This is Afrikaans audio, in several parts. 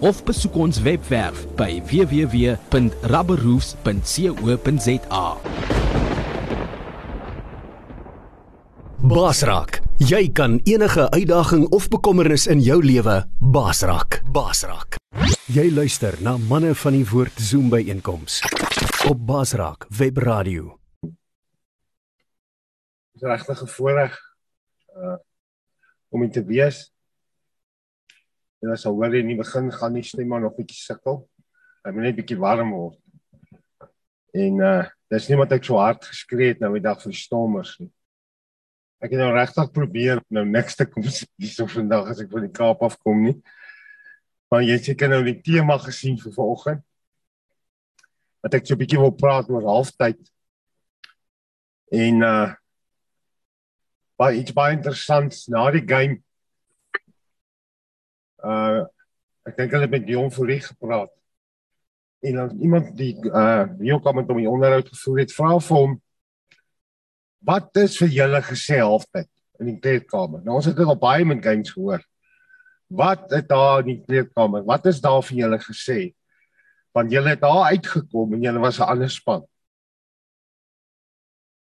of besoek ons webwerf by www.rubberroofs.co.za. Basrak, jy kan enige uitdaging of bekommernis in jou lewe basrak. Basrak. Jy luister na manne van die woord Zoom by einkoms op Basrak Web Radio. Dis regtig 'n voorreg uh om dit te wees En as al hoor in die begin gaan nie stem maar nog bietjie sukkel. Hy moet net bietjie warm word. En uh dis nie wat ek so hard geskree het nou die dag vir die stormers nie. Ek het nou regtig probeer nou niks te kom hierso vandag as ek van die Kaap af kom nie. Maar jy seker nou die tema gesien vir vanoggend. Wat ek so 'n bietjie wil praat oor halftyd. En uh baie iets baie interessant na die game uh ek dink hulle het met Dion Fourie gepraat. En dan iemand die uh wie ook al met hom die onderhoud gevoer het, vra vir hom wat is vir julle gesê halftyd in die kleedkamer. Nou ons het dit al baie met games gehoor. Wat het daar in die kleedkamer? Wat is daar vir julle gesê? Want julle het daar uitgekom en julle was 'n ander span.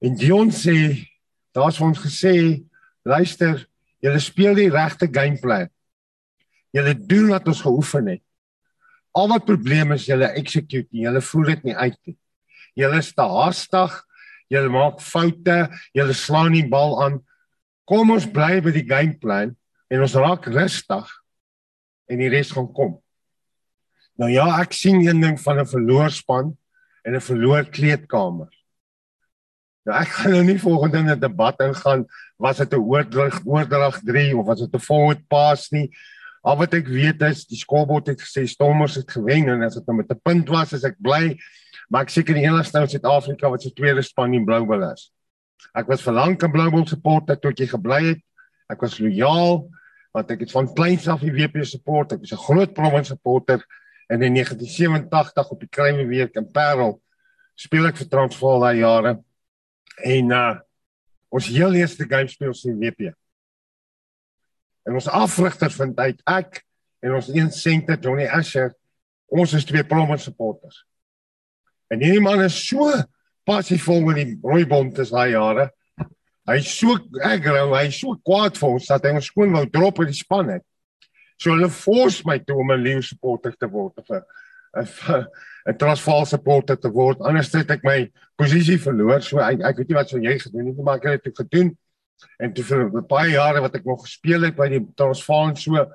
En Dion sê daar's ons gesê luister, julle speel die regte gameplan. Julle doen wat ons geoefen het. Al wat probleem is julle execute nie, julle voer dit nie uit nie. Julle is te haastig, julle maak foute, julle slaan nie bal aan. Kom ons bly by die gameplan en ons raak rustig en die res gaan kom. Nou ja, ek sien een ding van 'n verloorspan en 'n verloor kleedkamer. Nou ek gaan nou nie volgende in 'n debat ingaan was dit 'n oordrag oordrag 3 of was dit 'n forward pass nie. Al wat ek weet is die skoolbord het gesê Stormers het gewen en as dit nou met 'n punt was, is ek bly. Maar ek seker die enigste nou in Suid-Afrika wat se tweede span in Bluebell is. Ek was vir lank 'n Bluebell supporter tot jy gebly het. Ek was lojaal want ek het van kleins af die WP support. Ek was 'n groot Province supporter en in 1987 op die Kruime week in Parel speel ek vir Transvaal daai jare. En uh ons heel eerste game speel in WP. En ons afrigter vind uit ek en ons een senter Johnny Asher, ons is twee prominent supporters. En hierdie man is so passief met die rooibond te daai jare. Hy so aggro, hy so kwaad vir ons dat hy ons skoon wou drop in die span het. So hulle force my toe om 'n leeu supporter te word of 'n 'n Transvaal supporter te word. Anders het ek my posisie verloor. So ek ek weet nie wat sou jy gedoen het nie, maar ek het dit gedoen. En toe vir baie jare wat ek nog gespeel het by die Transvaal en so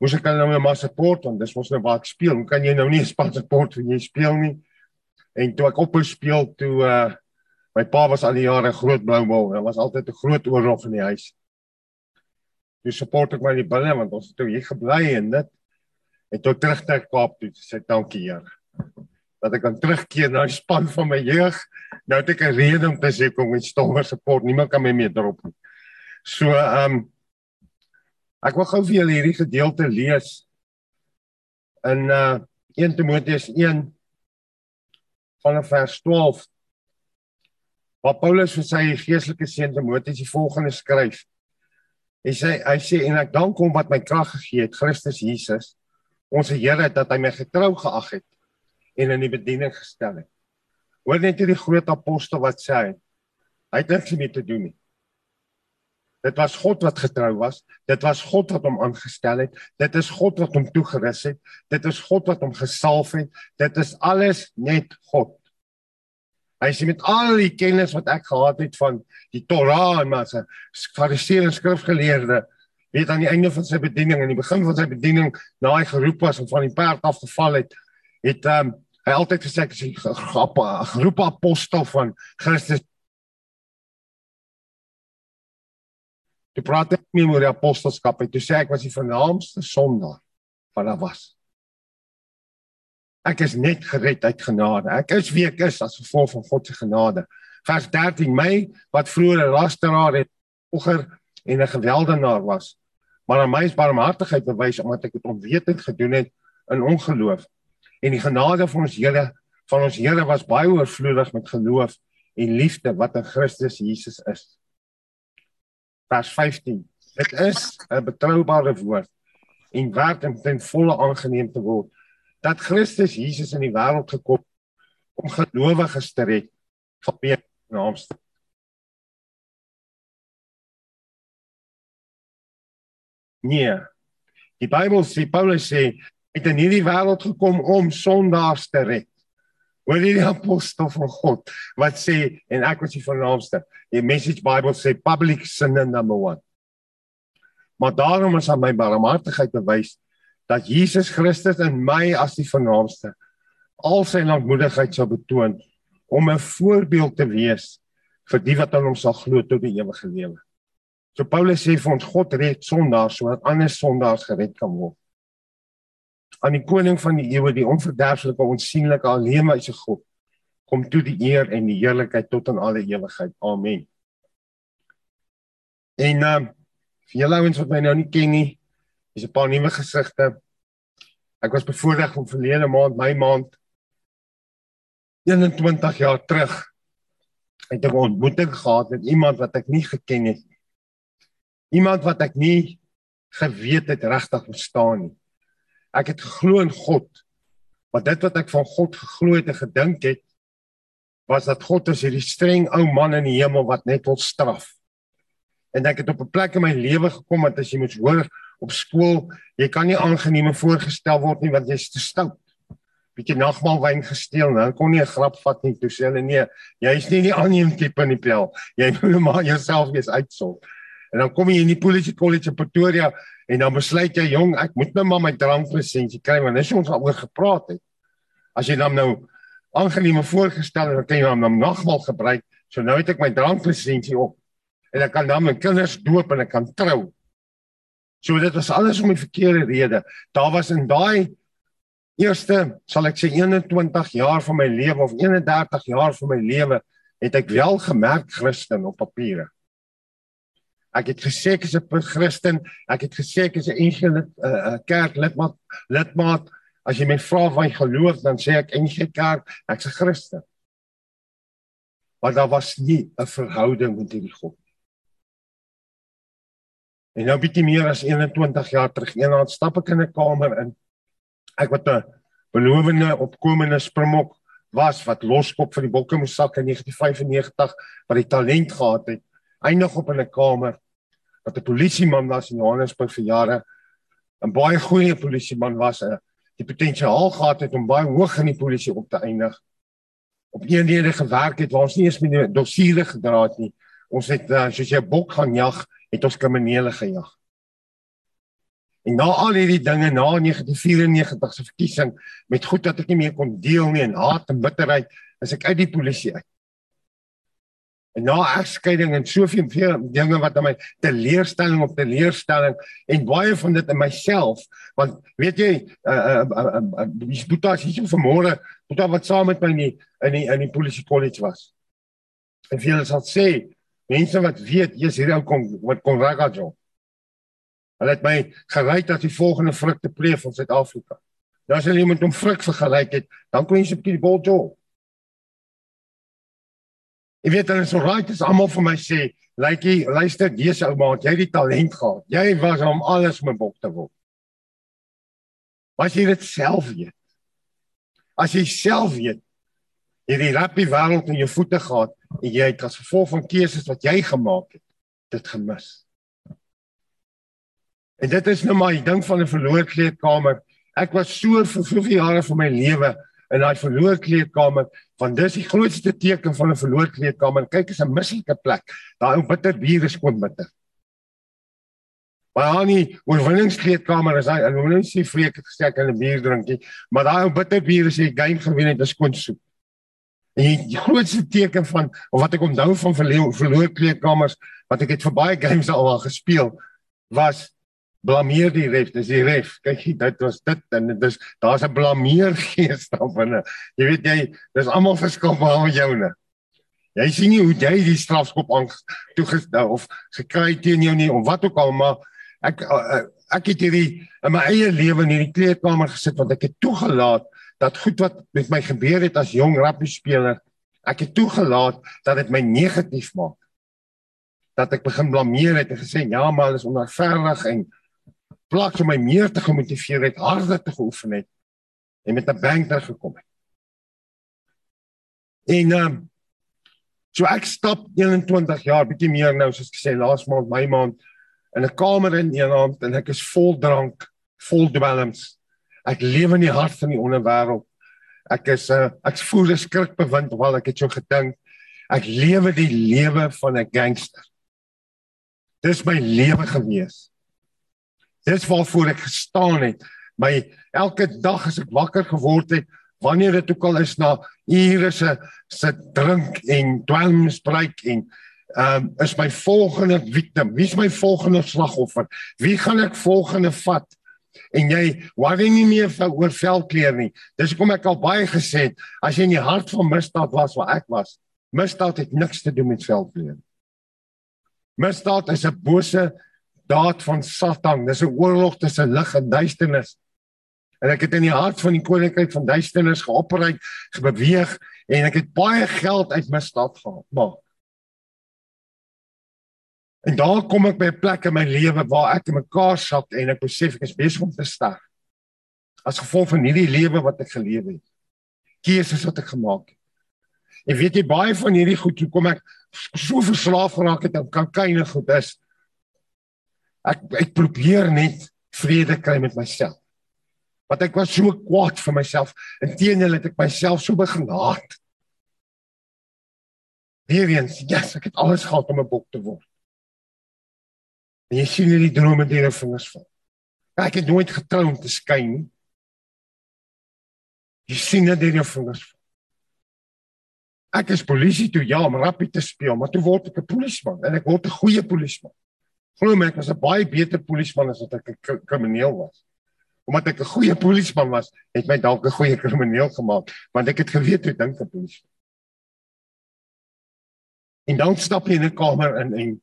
moes ek nou maar support want dis mos nou waar ek speel. Hoe kan jy nou nie span support wanneer jy speel nie? En toe ek ophou speel toe uh my pa was al die jare groot blou bal. Daar was altyd 'n groot oorlog in die huis. Toe support ek my die binne want ons het toe hier gebly en dit en toe terug ter Kaap toe sê dankie Here dat ek kan terugkeer na die span van my jeug. Nou het ek 'n rede om te sê kom met stommer support. Niemand kan my meer drop nie. So ehm um, ek wil gou vir julle hierdie gedeelte lees in uh 1 Timoteus 1 vanaf vers 12 waar Paulus vir sy geestelike seun Timoteus die volgende skryf. Hy sê hy sê en ek dank hom wat my krag gegee het, Christus Jesus, ons Here dat hy my getrou geag het en in die bediening gestel het. Hoor net hierdie groot apostel wat sê hy, het niks mee te doen nie. Dit was God wat getrou was. Dit was God wat hom aangestel het. Dit is God wat hom toegerus het. Dit is God wat hom gesalf het. Dit is alles net God. Hy sê met al die kennis wat ek gehad het van die Torah en maar se fariseërs en skrifgeleerde, weet aan die einde van sy bediening en die begin van sy bediening, na hy geroep was en van die perd afgeval het, het um, hy altyd gesê ek is 'n geroepe apostel van Christus. Toe praat ek nie oor die apostelskap nie. Toe sê ek was die vernaamste sondaar wat daar was. Ek is net gered uit genade. Ek is wie ek is as gevolg van God se genade. Vers 13: My wat vroeër 'n lasteraar het, oger en 'n geweldenaar was, maar aan my is barmhartigheid bewys omdat ek dit onwetend gedoen het in ongeloof. En die genade van ons Here van ons Here was baie oorvloedig met geloof en liefde wat in Christus Jesus is. Vers 15. Dit is 'n betroubare woord en werd om ten volle aangeneem te word dat Christus Jesus in die wêreld gekom om gelowiges te red van die naamste Nee. Die Bybel sê Paulus sê het in hierdie wêreld gekom om sondaars te red. Jy die apostel van God wat sê en ek was die vernaamste. Die Message Bible sê public sinner number 1. Maar daarom is aan my barmhartigheid bewys dat Jesus Christus in my as die vernaamste al sy lankmoedigheid sou betoon om 'n voorbeeld te wees vir die wat aan hom sal glo tot die ewige lewe. So Paulus sê vir ons God red sondaars sodat ander sondaars gered kan word. Aan die koning van die eeue, die onverderflike, onsigbare, alleenwyse God, kom toe die eer en die heerlikheid tot in alle ewigheid. Amen. En uh vir julle ouens wat my nou nie ken nie, is 'n paar nuwe gesigte. Ek was bevoorreg om verlede maand, my maand 21 jaar terug het 'n ontmoeting gehad met iemand wat ek nie geken het Iemand wat ek nie geweet het regtig verstaan nie. Ek het geglo in God. Maar dit wat ek van God geglo het en gedink het was dat God is hierdie streng ou man in die hemel wat net wil straf. En ek het op 'n plek in my lewe gekom wat as jy moet hoor op skool, jy kan nie aangeneem voorgestel word nie want jy's te stout. Bietjie nagmaal wyn gesteel, nou kon nie 'n grap vat nie. Toe sê hulle nee, jy's nie die aanneem tipe in die pel. Jy moet maar jouself wees uitsond. En dan kom jy in die Polisie College in Pretoria en dan besluit jy jong, ek moet nou maar my dranklisensie kry want dis ons al oor gepraat het. As jy dan nou aangeneem voorgestel het, dan kan jy hom nogmaal gebruik. So nou het ek my dranklisensie op en ek kan dan my kinders doop en ek kan trou. So dit was alles om die verkeerde rede. Daar was in daai eerste, sal ek sê 21 jaar van my lewe of 31 jaar van my lewe het ek wel gemerk Christen op papiere. Ek het gesê ek is 'n Christen. Ek het gesê ek is 'n NG uh, uh, kerk lidmaat. Lidmaat. As jy my vra van geloof, dan sê ek NG kerk, ek's 'n Christen. Maar daar was nie 'n verhouding met hierdie God nie. En nou bietjie meer as 21 jaar terug, eendag stap ek in 'n kamer in. Ek wat 'n belowende opkomende springbok was wat loskop vir die bokke moes sak in 1995 wat die talent gehad het eindig op in 'n kamer wat 'n polisieman was in Johannesburg vir jare. 'n baie goeie polisieman was 'n die potensiaal gehad het om baie hoog in die polisie op te eindig. Op eenhede gewerk het waar ons nie eens meer dossiere gedra het nie. Ons het uh, soos jy bok gaan jag het ons kriminele gejag. En na al hierdie dinge na 1994 se verkiesing met goed wat ek nie meer kon deel nie en haat en bitterheid is ek uit die polisie uit na egskeiding en soveel veel dinge wat aan my teleurstelling op teleurstelling en baie van dit in myself want weet jy uh uh uh Boeta is hier vanmôre Boeta wat saam met my in die in die, in die polisie college was. En veel sal sê mense wat weet jy's hier ou kom wat kon raak jou. Hulle het my gery dat die volgende vrugte pleeg van Suid-Afrika. Nou as hulle iemand om vrug vergelyk het, dan kon jy se op die bol job. Jy weet hulle is so right is almal vir my sê, "Lykie, luister, dis ou maat, jy het die talent gehad. Jy was om alles met bok te word." Was jy dit self weet? As jy self weet, jy die rappie wêreld in jou voete gehad en jy het as gevolg van keuses wat jy gemaak het, dit gemis. En dit is nou maar die ding van 'n verloor kleedkamer. Ek was so vir soveel jare van my lewe in daai verloor kleedkamer want dis die grootste teken van 'n verloor kleedkamer kyk is 'n mislike plek. Daai ou bitter bier is skoon bitter maar nie oorwinningskleedkamer is hy en hoe nou sê vreek het gesê ek kan 'n bier drinkie maar daai ou bitter bier is die game gewen het 'n skoon soep. En die, die grootste teken van of wat ek onthou van verloor, verloor kleedkamers wat ek het vir baie games al gespeel was blameer die ref, dis die ref. Kyk, dit was dit en dis daar's 'n blameer gees daar binne. Jy weet jy, dis almal verskil behalwe joune. Jy sien nie hoe jy die strafskop aan toegestel of gekry teen jou nie of wat ook al, maar ek eh, ek het hierdie in my eie lewe in hierdie kleedkamer gesit want ek het toegelaat dat goed wat met my gebeur het as jong rugby speler, ek het toegelaat dat dit my negatief maak. Dat ek begin blameer het en gesê ja, maar hulle is en plaas om my meer te gemotiveer het, harder te geoefen het en met 'n bang daar gekom het. En ehm um, so ek stap 21 jaar bietjie meer nou soos ek sê laas maand my maand in 'n kamer in Eenland en ek is vol drank, vol dwelms. Ek leef in die hart van die onderwêreld. Ek is 'n uh, ek voel 'n skrik bewind terwyl ek dit so gedink. Ek lewe die lewe van 'n gangster. Dis my lewe gewees. Dis waarvoor ek gestaan het. My elke dag as ek wakker geword het, wanneer dit ook al is na ure se se drink en dwelmsbruik en ehm um, is my volgende victim. Wie is my volgende slagoffer? Wie gaan ek volgende vat? En jy worry nie meer oor velkleur nie. Dis hoekom ek al baie gesê het, as jy in die hart van misdaad was waar ek was, misdaad het niks te doen met velkleur. Misdaad is 'n bose daad van Satan. Dis 'n oorlog tussen lig en duisternis. En ek het in die hart van die koninkryk van duisternis geopereer, gebeweeg en ek het baie geld uit misdaad gemaak. En daar kom ek by 'n plek in my lewe waar ek in mekaar sak en ek besef ek is besig om te sterf. As gevolg van hierdie lewe wat ek geleef het. Keuses wat ek gemaak het. En weet jy baie van hierdie goed hoe kom ek so verslaaf geraak het aan kokaine goed is ek ek probeer net vrede kry met myself. Want ek was so kwaad vir myself. Inteendeel het ek myself so begin haat. Weerens, yes, ek het alles gehad om 'n bok te word. En jy sien hierdie drome deur jou vingers val. Ek het nooit getrou om te skyn nie. Jy sien dit deur jou vingers val. Ek is polisie toe ja om rappie te speel, maar toe word ek 'n polisieman en ek word 'n goeie polisieman. Glo my, ek was 'n baie beter polisieman as wat ek 'n krimineel was. Omdat ek 'n goeie polisieman was, het my dalk 'n goeie krimineel gemaak, want ek het geweet hoe dink 'n polisieman. En dan stap jy in 'n kamer in en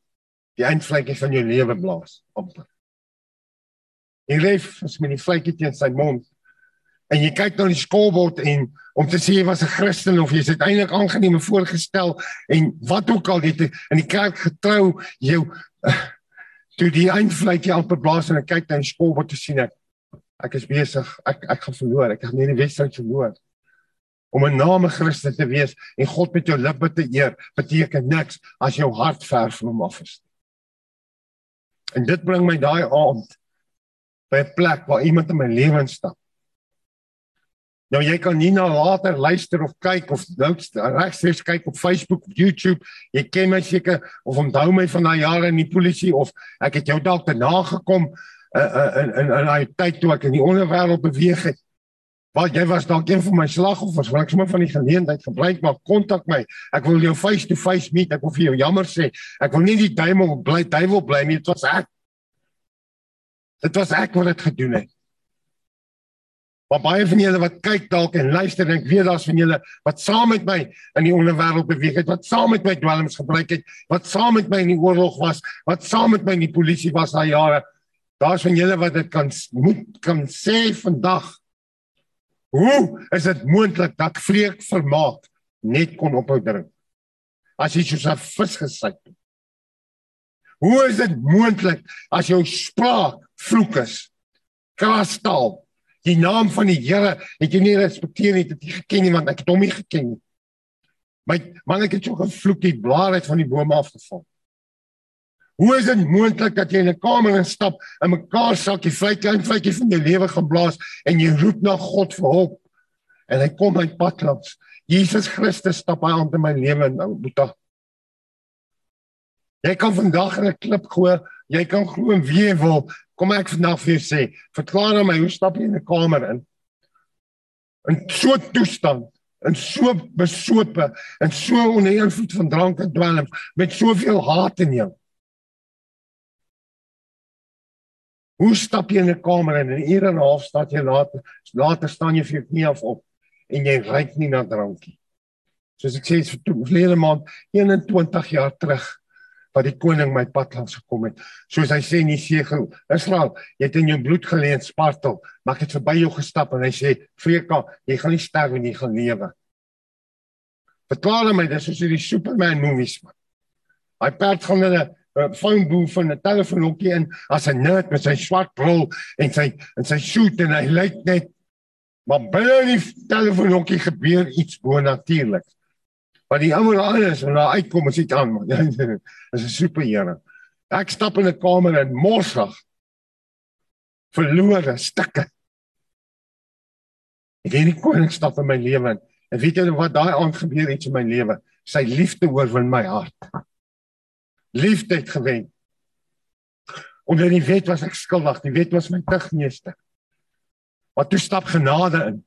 die eindvlekkie van jou lewe blaas op. Jy leef as met die vlekkie teen sy mond en jy kyk na die skoolbord en om te sê jy was 'n Christen of jy is uiteindelik aangeneem voorgestel en wat ook al jy in die kerk getrou jou uh, toe die eindvlekkie amper blaas en ek kyk die skool wat te sien ek ek is besig ek ek gaan verloor ek gaan nie die wedstryd verloor. Om 'n name Christus te wees en God met jou lippe te eer beteken niks as jou hart ver van hom af is. En dit bring my daai aand by 'n plek waar iemand in my lewe instap Nou jy kan nie na later luister of kyk of nou regstreeks kyk op Facebook of YouTube. Jy ken my seker of onthou my van daai jare in die polisie of ek het jou dalk te nagekom uh, uh, in in in daai tyd toe ek in die onderwêreld beweeg het. Want jy was dalk een van my slagoffers, want ek sommer van die geleentheid gebruik maar kontak my. Ek wil jou face to face meet. Ek wil vir jou jammer sê. Ek wil nie die duiwel bly duiwel bly nie. Dit was ek. Dit was ek wat dit gedoen het. Maar baie van julle wat kyk dalk en luister en ek weet daar's van julle wat saam met my in die onderwêreld beweeg het, wat saam met my dwelms gebruik het, wat saam met my in die oorlog was, wat saam met my in die polisie was daai jare. Daar's van julle wat dit kan moet kan sê vandag. Hoe is dit moontlik dat vreek vermaak net kon ophou drink? As jy soos 'n vis gesit het. Hoe is dit moontlik as jou spraak vloek is? Krastaal Die naam van die Here het jy nie respekteer nie, het jy geken nie want ek het hom nie geken nie. My man ek het so gevloek die blare van die bome afgeval. Hoe is dit moontlik dat jy in 'n kamer instap en mekaar sak jy vlei klein vletjie van jou lewe gaan blaas en jy roep na God vir hulp en hy kom my pad langs. Jesus Christus stap hy aan in my lewe nou, Boeta. Jy kan vandag in 'n klip gooi, jy kan glo wie jy wil, Kom ek vandag vir jou sê, verklaar aan my hoe stap jy in 'n kamer in? In so 'n toestand, in so besope, in so onder invloed van drank en dwelm, met soveel haat in jou. Hoe stap jy in 'n kamer en in 'n uur en 'n half staan jy later, later staan jy vir jou knie af op en jy ryk nie na drankie. Soos ek sê, vir verlede maand 21 jaar terug wat die koning my pad langs gekom het. Soos hy sê in die segel, Israel, jy het in jou bloed gelê en spartel, maar ek het verby jou gestap en hy sê, "Freka, jy gaan nie sterf nie, jy gaan lewe." Verklaar my, dis soos die Superman movies man. Hy perd gaan hulle 'n phone booth van 'n telefoonhokkie in as 'n nerd met sy swart bril en sy en sy suit en hy lyk net maar binne die telefoonhokkie gebeur iets bonatuurlik. Wat die ouer al is en daar uitkom as dit aan man. Dis 'n superheld. Ek stap in 'n kamer en morsig verlore stukke. Ek het nie kon stap in my lewe en weet jy wat daai aand gebeur iets in my lewe? Sy liefde oorwin my hart liefde het gewen. Onder die wet was ek skuldig, die wet was my tigmeester. Maar toe stap genade in.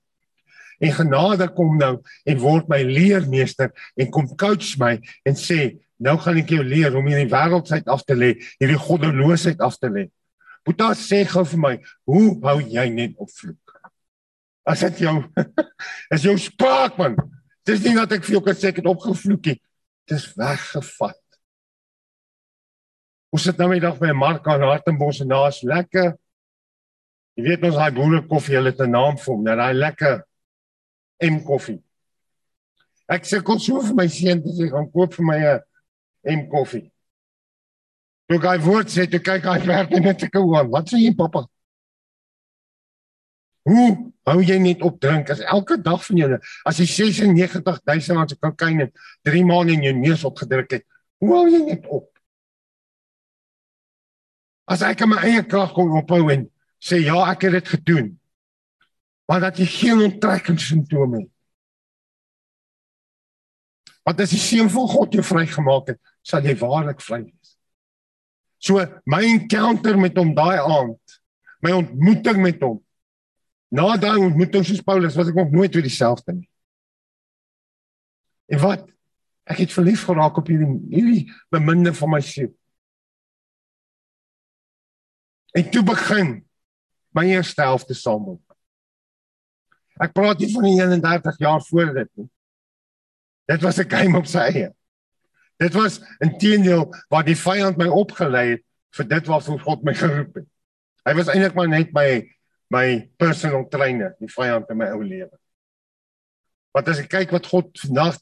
En genade kom nou en word my leermeester en kom coach my en sê, nou gaan ek jou leer om hierdie wêreldheid af te lê, hierdie goddeloosheid af te lê. Boeta sê gou vir my, hoe hou jy net op vloek? As dit jou is jou spraak man. Dis nie dat ek vir jou kan sê ek het opgevloek nie. Dis weggevat. Ons sit nou met dag by Mark aan Hartenbos en daar's lekker. Jy weet ons daai boere koffie, hulle het 'n naam vir hom, nou daai lekker M koffie. Ek kom so vir my seun te sê gaan koop vir my 'n M koffie. Toe hy voort sê toe kyk hy werk net te kou aan. Wat sê jy pappa? Hoe hou jy net op drink as elke dag van jou as jy 96000 rand se kokaine 3 maande in jou neus opgedruk het. Hoe hou jy net op? As ek my eie krag kon ophou en sê ja, ek het dit gedoen. Maar dat jy geen onttrekkingssimptome het. Want as die seun van God jou vrygemaak het, sal jy waarlik vry wees. So my encounter met hom daai aand, my ontmoeting met hom. Na daai ontmoeting soos Paulus was ek nog nooit weer dieselfde nie. En wat ek het verlief geraak op hierdie hierdie beminde van my siel. En toe begin my eerste helfte saam. Ek praat nie van 31 jaar voor dit nie. Dit was 'n game op sy eie. Dit was intedeel waar die vyand my opgelei het vir dit waarvoor God my geroep het. Hy was eintlik maar net my my personal trainer, die vyand in my ou lewe. Wat as ek kyk wat God vandag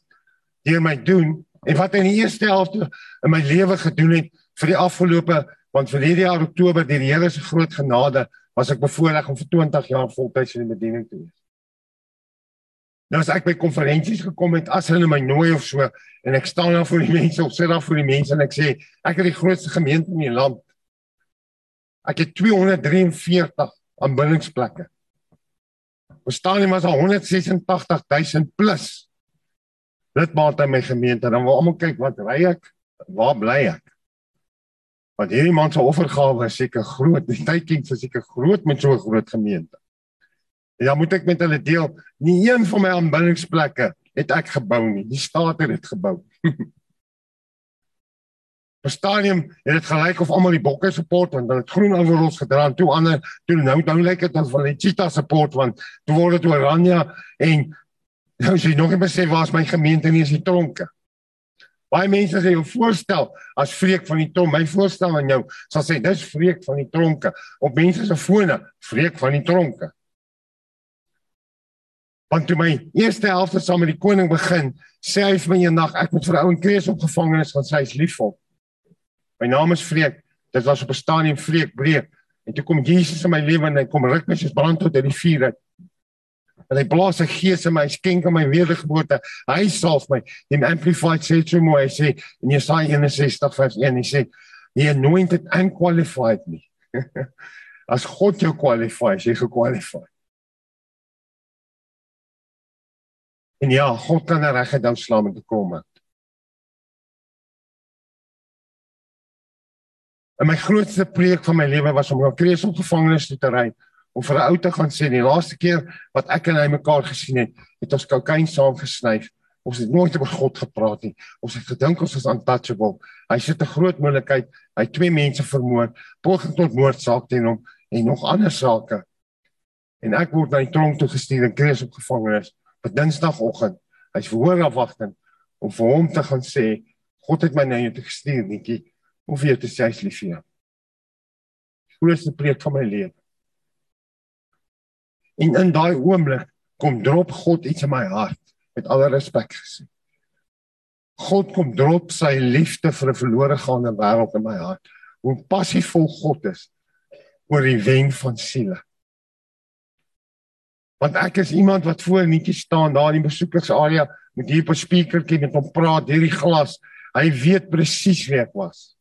deur my doen en wat hy in die eerste helfte in my lewe gedoen het vir die afgelope want vir hierdie jaar Oktober deur die Here se groot genade was ek bevoorreg om vir 20 jaar voltyds in die bediening te wees. Nou as ek by konferensies gekom het, as hulle my nooi of so en ek staan daar voor die mense of sit daar voor die mense en ek sê ek het die grootste gemeente in die land. Ek het 243 aanbiddingsplekke. Ons staan nie maar so 186000 plus lidmate in my gemeente. Dan wil almal kyk wat ry ek? Waar bly ek? Want hierdie man se offergawe is seker groot. Die tydking is seker groot met so 'n groot gemeente. En dan moet ek met hulle deel, nie een van my aanbiddingsplekke het ek gebou nie. Die staat het dit gebou. Die stadium het dit gelyk of almal die bokke support want hulle het groen overalls gedra en toe ander toe nou nou lyk dit of hulle cheetah support want toe word dit oranje en nou sê nog nie besef waar is my gemeente nie is die tronke. Baie mense sê jou voorstel as vreek van die tronk, my voorstel aan jou sal sê dis vreek van die tronke. Op mense se fone, vreek van die tronke. Want toe my eerste helfte saam met die koning begin, sê hy vir my eendag ek moet vir ou in Krees op gevangenes gaan sê hy's lief vir hom. My naam is Vreek. Dit was op 'n stadium Vreek breek. En toe kom Jesus in my lewe en hy kom ruk my soos brand tot uit die vuur uit en hy blaas sy gees in my, hy skenk aan my wedergeboorte. Hy salf my. Die amplified sê so mooi, hy sê in Jesaja 61 vers 1, hy sê he anointed and qualified me. As God jou kwalifieer, jy gekwalifiseer. En ja, God kan 'n regte dou slaan met 'n kom. En my grootste preek van my lewe was om na Kreesel gevangenes toe te ry om vir 'n ou te gaan sê die laaste keer wat ek en hy mekaar gesien het, het ons kokain saam gesnyf. Ons het nooit oor God gepraat nie. Ons het gedink ons is untouchable. Hy sit 'n groot moontlikheid. Hy twee mense vermoor, poging tot moord saak teen hom en nog ander sake. En ek word na die tronk toe gestuur en kry as op gevangenes op Dinsdagoggend. Hy's verhoor afwagting om vir hom te gaan sê God het my na jou gestuur, netjie, om vir jou te sê hy's lief vir jou. Grootste preek van my lewe. En in daai oomblik kom drop God iets in my hart met alle respek gesê. God kom drop sy liefde vir 'n verlore gaande wêreld in my hart. Hoe passievol God is oor die wen van siele. Want ek is iemand wat voor netjie staan daar in die besoekersarea met hier op 'n speakertjie met hom praat deur die glas. Hy weet presies wie ek was.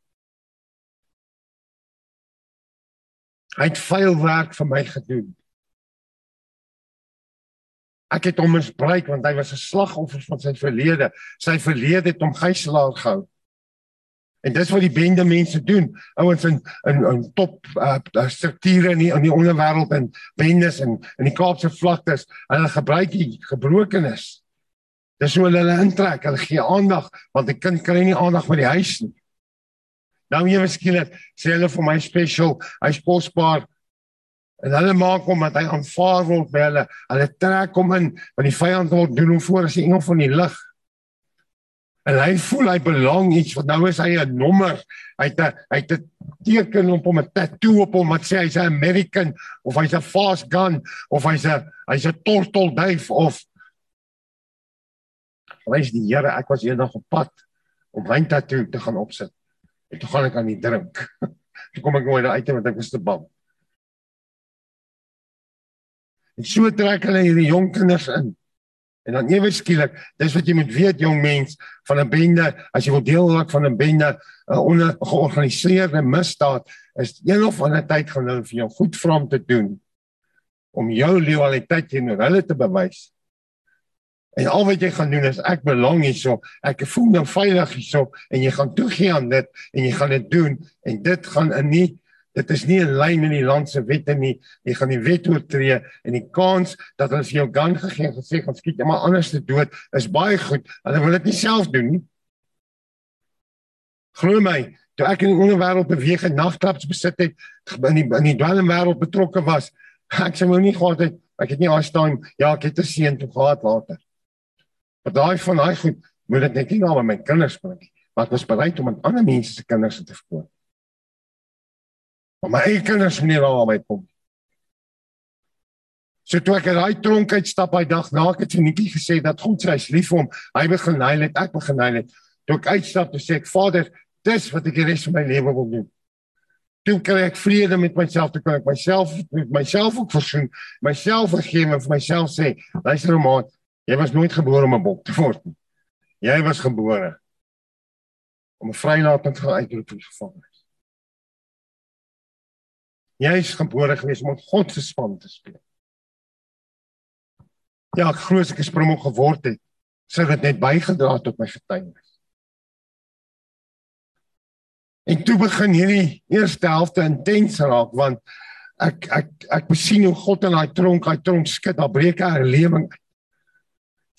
Hy het veel werk vir my gedoen. Ek het hom misbruik want hy was 'n slagoffer van sy verlede. Sy verlede het hom gijslaer gehou. En dis wat die bende mense doen. Ouens in in in top uh, strukture in die in die onderwêreld en bendes en in die Kaapse vlaktes, hulle gebruik die gebrokenis. Dis hoe hulle hulle intrek. Hulle gee aandag want 'n kind kry nie aandag by die huis nie. Nou jy miskien sê hulle vir my special, hy's kosbaar, En hulle maak hom dat hy aanvaar word by hulle. Hulle trek hom in want die vyand word doen hom voor as 'n engel van die lig. En hy voel hy belang iets want nou is hy 'n nommer. Hy het 'n hy het 'n teken op hom 'n tattoo op hom wat sê hy's 'n American of hy's 'n fast gun of hy's 'n hy's 'n tortelduif of Wys die Here, ek was eendag op pad om my tattoo te gaan opsit. En toe gaan ek aan die drink. toe kom ek nou uit want ek was te bang. En so trek hulle hierdie jong kinders in. En dan ewe skielik, dis wat jy moet weet jong mens van 'n bende, as jy wil deel raak van 'n bende, 'n ongeorganiseerde misdaad, is een of ander tyd gaan hulle vir jou goed vra om te doen om jou loyaliteit teenoor hulle te bewys. En al wat jy gaan doen is ek belang hierso, ek voel nou veilig hierso en jy gaan toegee aan dit en jy gaan dit doen en dit gaan in nie Dit is nie in lyn met die land se wette nie. Jy gaan die wet oortree en die kans dat hulle vir jou gun gegee en gesê gaan skiet iemand anders te dood is baie goed. Hulle wil dit nie self doen nie. Glo my, toe ek in die onderwêreld beweeg en nagklubs besit het, in die in die dwelmwêreld betrokke was, ek sê nou nie gehad het ek het nie al staan ja, ek het 'n seun toe gehad later. Maar daai van daai goed moet dit net nie nou met my kinders bring nie. Maar ek was bereid om aan ander mense se kinders te verkoop. Maar my eie kinders moet nie daar aan my kom. So toe ek uit daai tronk uitstap daai dag na ek het vir Nikkie gesê dat God sy lief vir hom. Hy begin hy het ek begin hy het. Toe ek uitstap te sê ek Vader, dis wat ek die res van my lewe wil doen. Toe kry ek vrede met myself te kan ek myself met myself ook versoen, myself vergewe en vir myself sê, luister ou maat, jy was nooit gebore om 'n bok te word nie. Jy was gebore om 'n vrylating te uitroep vir gevangenes. Jy is gebore gewees om God se span te speel. Ja, ek glo ek is prom geword het, sou dit net bygedra tot my getuienis. En toe begin hierdie eerste helfte intens raak want ek ek ek besien hoe God in daai tronk, daai tronk skud, daar breek 'n herlewing.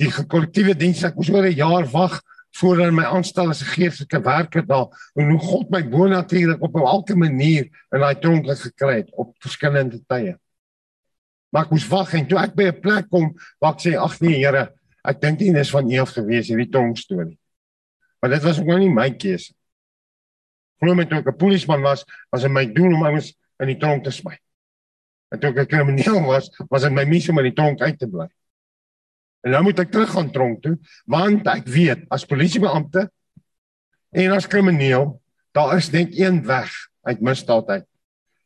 Die kollektiewe diens, ek moes oor 'n jaar wag voordat my aanstel as 'n geestelike werker daar en hoe God my bonatuurlik op 'n elke manier in daai tronk gekry het op verskillende tye. Maar ek moes wag en toe ek by 'n plek kom waar ek sê ag nee Here, ek dink nie dis van U af gewees hierdie tronk storie. Maar dit was ook nou nie my keuse. Glo my toe ek 'n polisieman was, was dit my doel om ouens in die tronk te smy. En toe ek 'n krimineel was, was dit my missie om in die tronk uit te bly. En nou moet ek terug gaan tronk toe want ek weet as polisiebeampte en as krimineel daar is net een weg uit misdaad uit.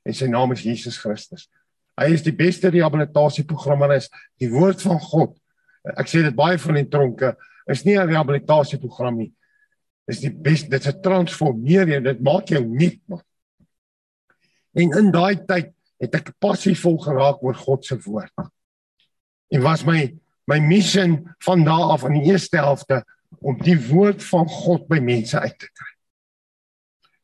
En sy naam is Jesus Christus. Hy is die beste rehabilitasieprogram wat is die woord van God. Ek sê dit baie van die tronke is nie 'n rehabilitasieprogram nie. Dis die beste dit's 'n transformeer dit maak jou nuut man. En in daai tyd het ek passievol geraak oor God se woord. En was my my missie van daar af aan die eerste helfte om die woord van God by mense uit te kry.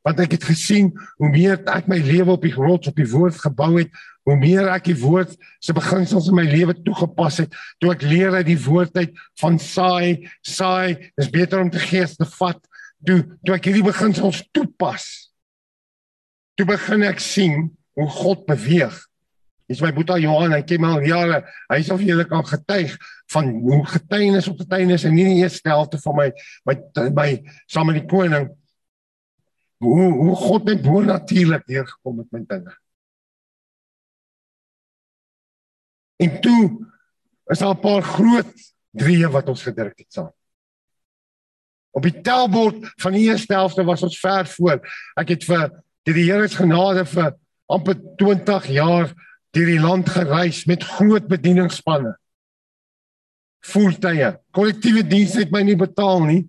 Want ek het gesien hoe meer ek my lewe op die grond op die woord gebou het, hoe meer ek die woord se beginsels in my lewe toegepas het, toe ek leer uit die woord uit van saai, saai, dis beter om te gees te vat, toe toe ek hierdie beginsels toepas. Toe begin ek sien hoe God beweeg. Dis my boetie Johan, hy ken my al jare. Hy sê of jy kan getuig van hoe getuienis op getuienis en nie die eerste helfte van my my my saam met die koning hoe hoe God net bo natuurlik deurgekom met my dinge. En toe is daar 'n paar groot drieë wat ons gedruk het saam. Op die telbord van die eerste helfte was ons ver voor. Ek het vir die Here se genade vir amper 20 jaar deur die land gereis met groot bedieningspanne. Voertuie, kollektiewe dienste het my nie betaal nie.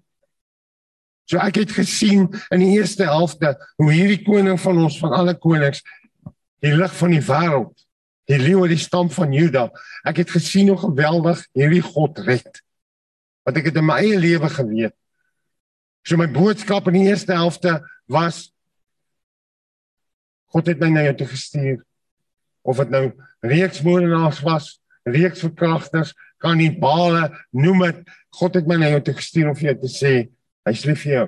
So ek het gesien in die eerste helfte hoe hierdie koning van ons van alle konings die lig van die wêreld die leeu uit die stam van Juda. Ek het gesien hoe geweldig hierdie God red. Wat ek het in my eie lewe geweet. So my boodskap in die eerste helfte was God het my na jou toe gestuur. Of dit nou reeksmoordenaars was, reeksverkragters, kan nie bale noem dit. God het my na jou toe gestuur om vir jou te sê hy's lief vir jou.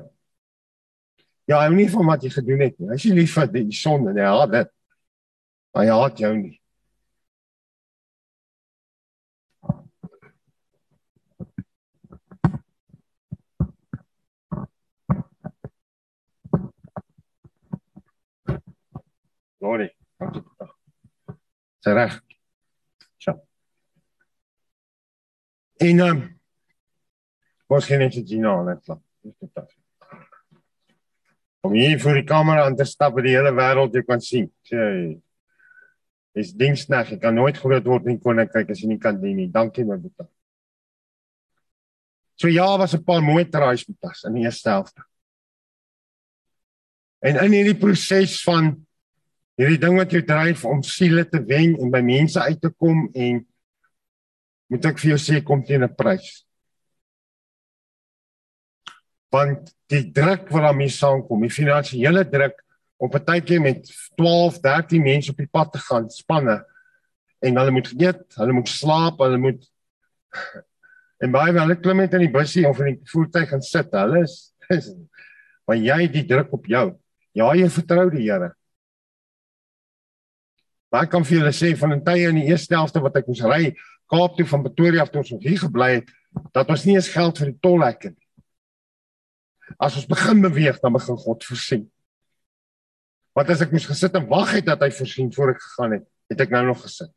Ja, hy hou nie van wat jy gedoen het nie. Hy's lief vir die sonde, hy haat dit. Hy haat jou nie. Glory. Sy reg. Ja. En ehm um, was geen net Gina net klap. Dis dit. Om hier voor die kamera aan te stap en die hele wêreld jy kan sien. Sê Dis diensnag, ek kan nooit groot word in koninkryk as jy nie kan dien nie. Dankie my boetie. So ja, was 'n paar mooi traais met ons in die eerste helfte. En in hierdie proses van hierdie ding wat jou dryf om siele te wen en by mense uit te kom en moet ek vir jou sê kom teen 'n prys. Want die druk wat daarmee saamkom, die finansiële druk om partykeer met 12, 13 mense op die pad te gaan, spanne en hulle moet eet, hulle moet slaap, hulle moet en baie hulle klim net in die busie of in die voertuig gaan sit. Hulle is, is maar jy die druk op jou. Ja, jy vertrou die Here. Maar ek kan vir julle sê van 'n tye in die eerste helfte wat ek moes ry Kaap toe van Pretoria af tot ons hier gebly het, dat ons nie eens geld vir die tolhek het nie. As ons begin beweeg, dan begin God voorsien. Want as ek moes gesit en wag het dat hy voorsien voor ek gegaan het, het ek nou nog gesit.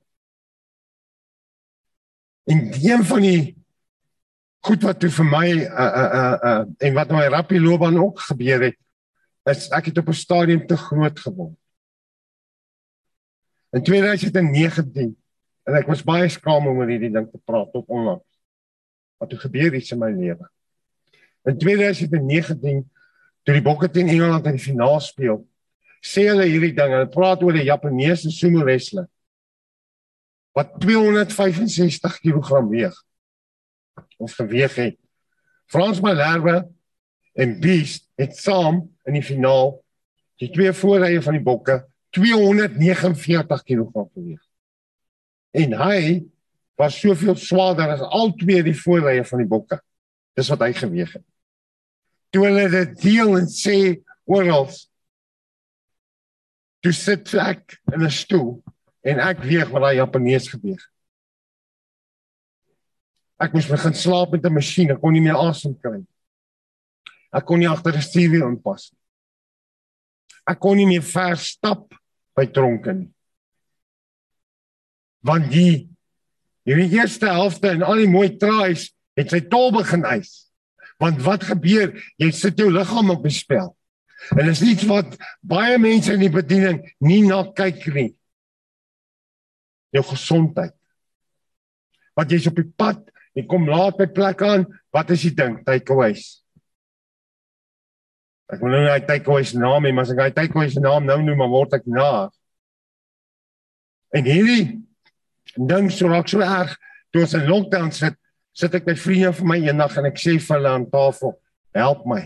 En een van die goed wat toe vir my uh uh uh, uh en wat my rappie loopbaan ook gebeur het, is ek het op 'n stadium te groot geword. In 2019 en ek was baie skaam om oor hierdie ding te praat tot onlangs. Wat het gebeur iets in my lewe? In 2019 toe die Bokke teen Engeland in die finaal speel, sê hulle hierdie ding, hulle praat oor 'n Japaneese sumo wrestler wat 265 kg weeg of geweg het. Frans Malherbe en Beast het saam in die finaal die twee voorrye van die Bokke 249 kg geweeg. En hy was soveel swaarder as al twee die voorrye van die bokke. Dis wat hy geweeg het. Toe hulle dit deel en sê oral toe sit ek in 'n stoel en ek weeg wat daai Japanees geweeg. Ek moes begin slaap met 'n masjien, ek kon nie meer asem kry nie. Ek kon nie agter die stuur inpas nie. Ek kon nie meer ver stap by tronke nie. Want die hierdie eerste helfte en al die mooi traais het sy tol begin eis. Want wat gebeur? Jy sit jou liggaam op die spel. En dis iets wat baie mense in die bediening nie na kyk nie. Jou gesondheid. Wat jy's op die pad, jy kom laat by plek aan, wat is die ding? Takeaways. Ek wil nou hy takeaway se naam hê, maar as ek hy takeaway se naam nou noem, dan word ek na. En hierdie ding so raak so erg, toe ons in lockdown sit, sit ek met vriende vir my eendag en ek sê vir hulle aan tafel, help my.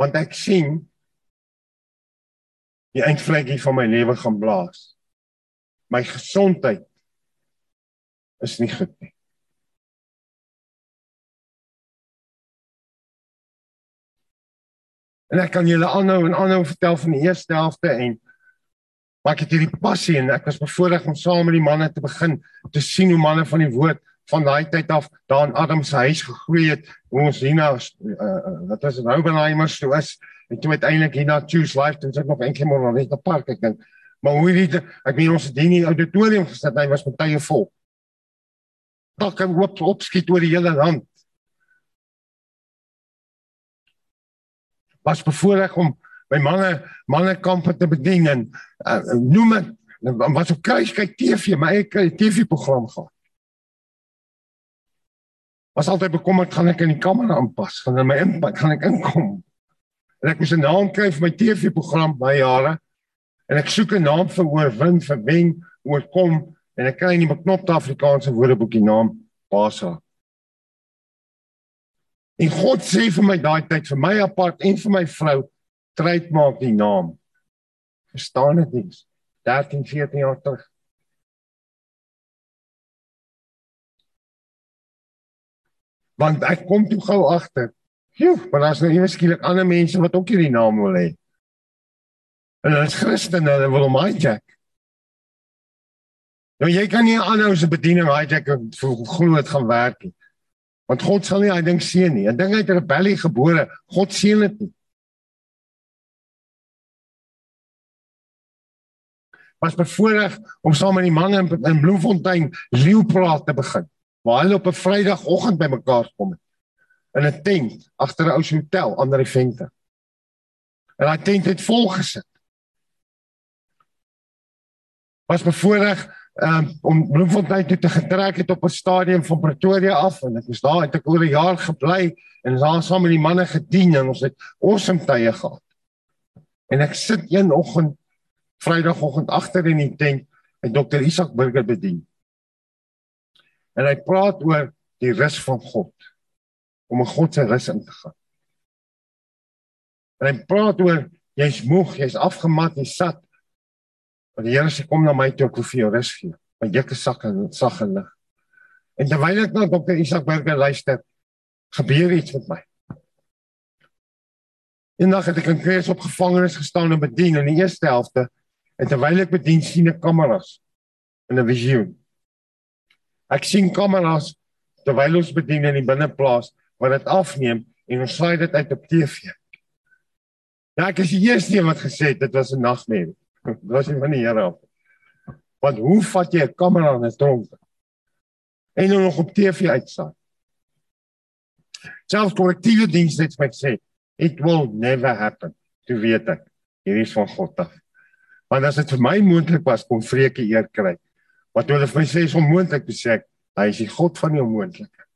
Want ek sien die eindvlekkie van my lewe gaan blaas. My gesondheid is nie goed nie. En ek kan julle aanhou en aanhou vertel van die eerste helfte en maar ek het hierdie passie en ek was bevoorreg om saam met die manne te begin te sien hoe manne van die woord van daai tyd af daar in Adam se huis gegroei het. Hoe ons hierna uh, wat was Roubenheimer toe is en toe uiteindelik hierna Choose Life en sit nog eendag maar net 'n park ek dink. Maar hoe hierdie ek meen ons het hier in die auditorium gesit, hy was met tye vol. Dalk kan hoop opskiet oor die hele land. Was bevoorreg om my manne mannekampe te bedien en uh, noem dit wat op kruiskyk TV, my eie TV-program gehad. Was altyd bekommerd gaan ek in die kamer aanpas, gaan in my inpak, gaan ek inkom. En ek moes 'n naam kry vir my TV-program baie jare. En ek soek 'n naam vir oorwin, vir wen, oorkom en ek kry in die beknopte Afrikaanse woordeboekie naam Basa. En God sê vir my daai tyd vir my apart en vir my vrou tryd maak die naam. Verstaan dit nie? 13 14 jaar terug. Want ek kom toe gou agter. Joe, maar daar's nou iewers skielik ander mense wat ook hierdie naam wil hê. En hulle is Christene, hulle wil hom hijack. Nou jy kan nie aanhou se bediening hijack en glo dit gaan werk nie. Want God sal nie hy ding seën nie. 'n Ding uit rebellie gebore, God seën dit nie. was bevoorreg om saam met die manne in, in Bloemfontein leeupraat te begin. Waar hulle op 'n Vrydagoggend bymekaar kom in 'n tent agter 'n ou hotel aan die vente. En daai tent het vol gesit. Was bevoorreg um, om Bloemfontein toe te getrek het op 'n stadium van Pretoria af en ek was daar het ek oor 'n jaar gebly en daar saam met die manne gedien en ons het awesome tye gehad. En ek sit een oggend Vrydagoggend agter in die tent en Dr. Isak Burger bedien. En hy praat oor die rus van God om 'n God se rus in te gaan. En hy praat oor jy's moeg, jy's afgemat, jy's sat. Want die Here sê kom na my toe ek wil vir jou rus gee. Want jy is sak en sag en lig. En terwyl ek na Dr. Isak Burger luister, gebeur iets met my. Eendag het ek in Kreis op gevangenes gestaan en bedien in die eerste helfte En terwyl ek bedien sien ek kameras in 'n visioen. Ek sien kameras terwyl ons bedien in die binneplaas wat dit afneem en ons saai dit uit op TV. Ja, ek is die eerste een wat gesê het dit was 'n nagmerrie. Dit was nie van die Here af. Want hoe vat jy 'n kamera in 'n tronk en dan nog op TV uitsaai? Selfs kollektiewe dienste het my gesê, it will never happen. Toe weet ek, hier is van God af. Want as dit vir my moontlik was kon vreke eer kry. Wat hulle vir my sê is onmoontlik sê, hy is die God van die onmoontlike.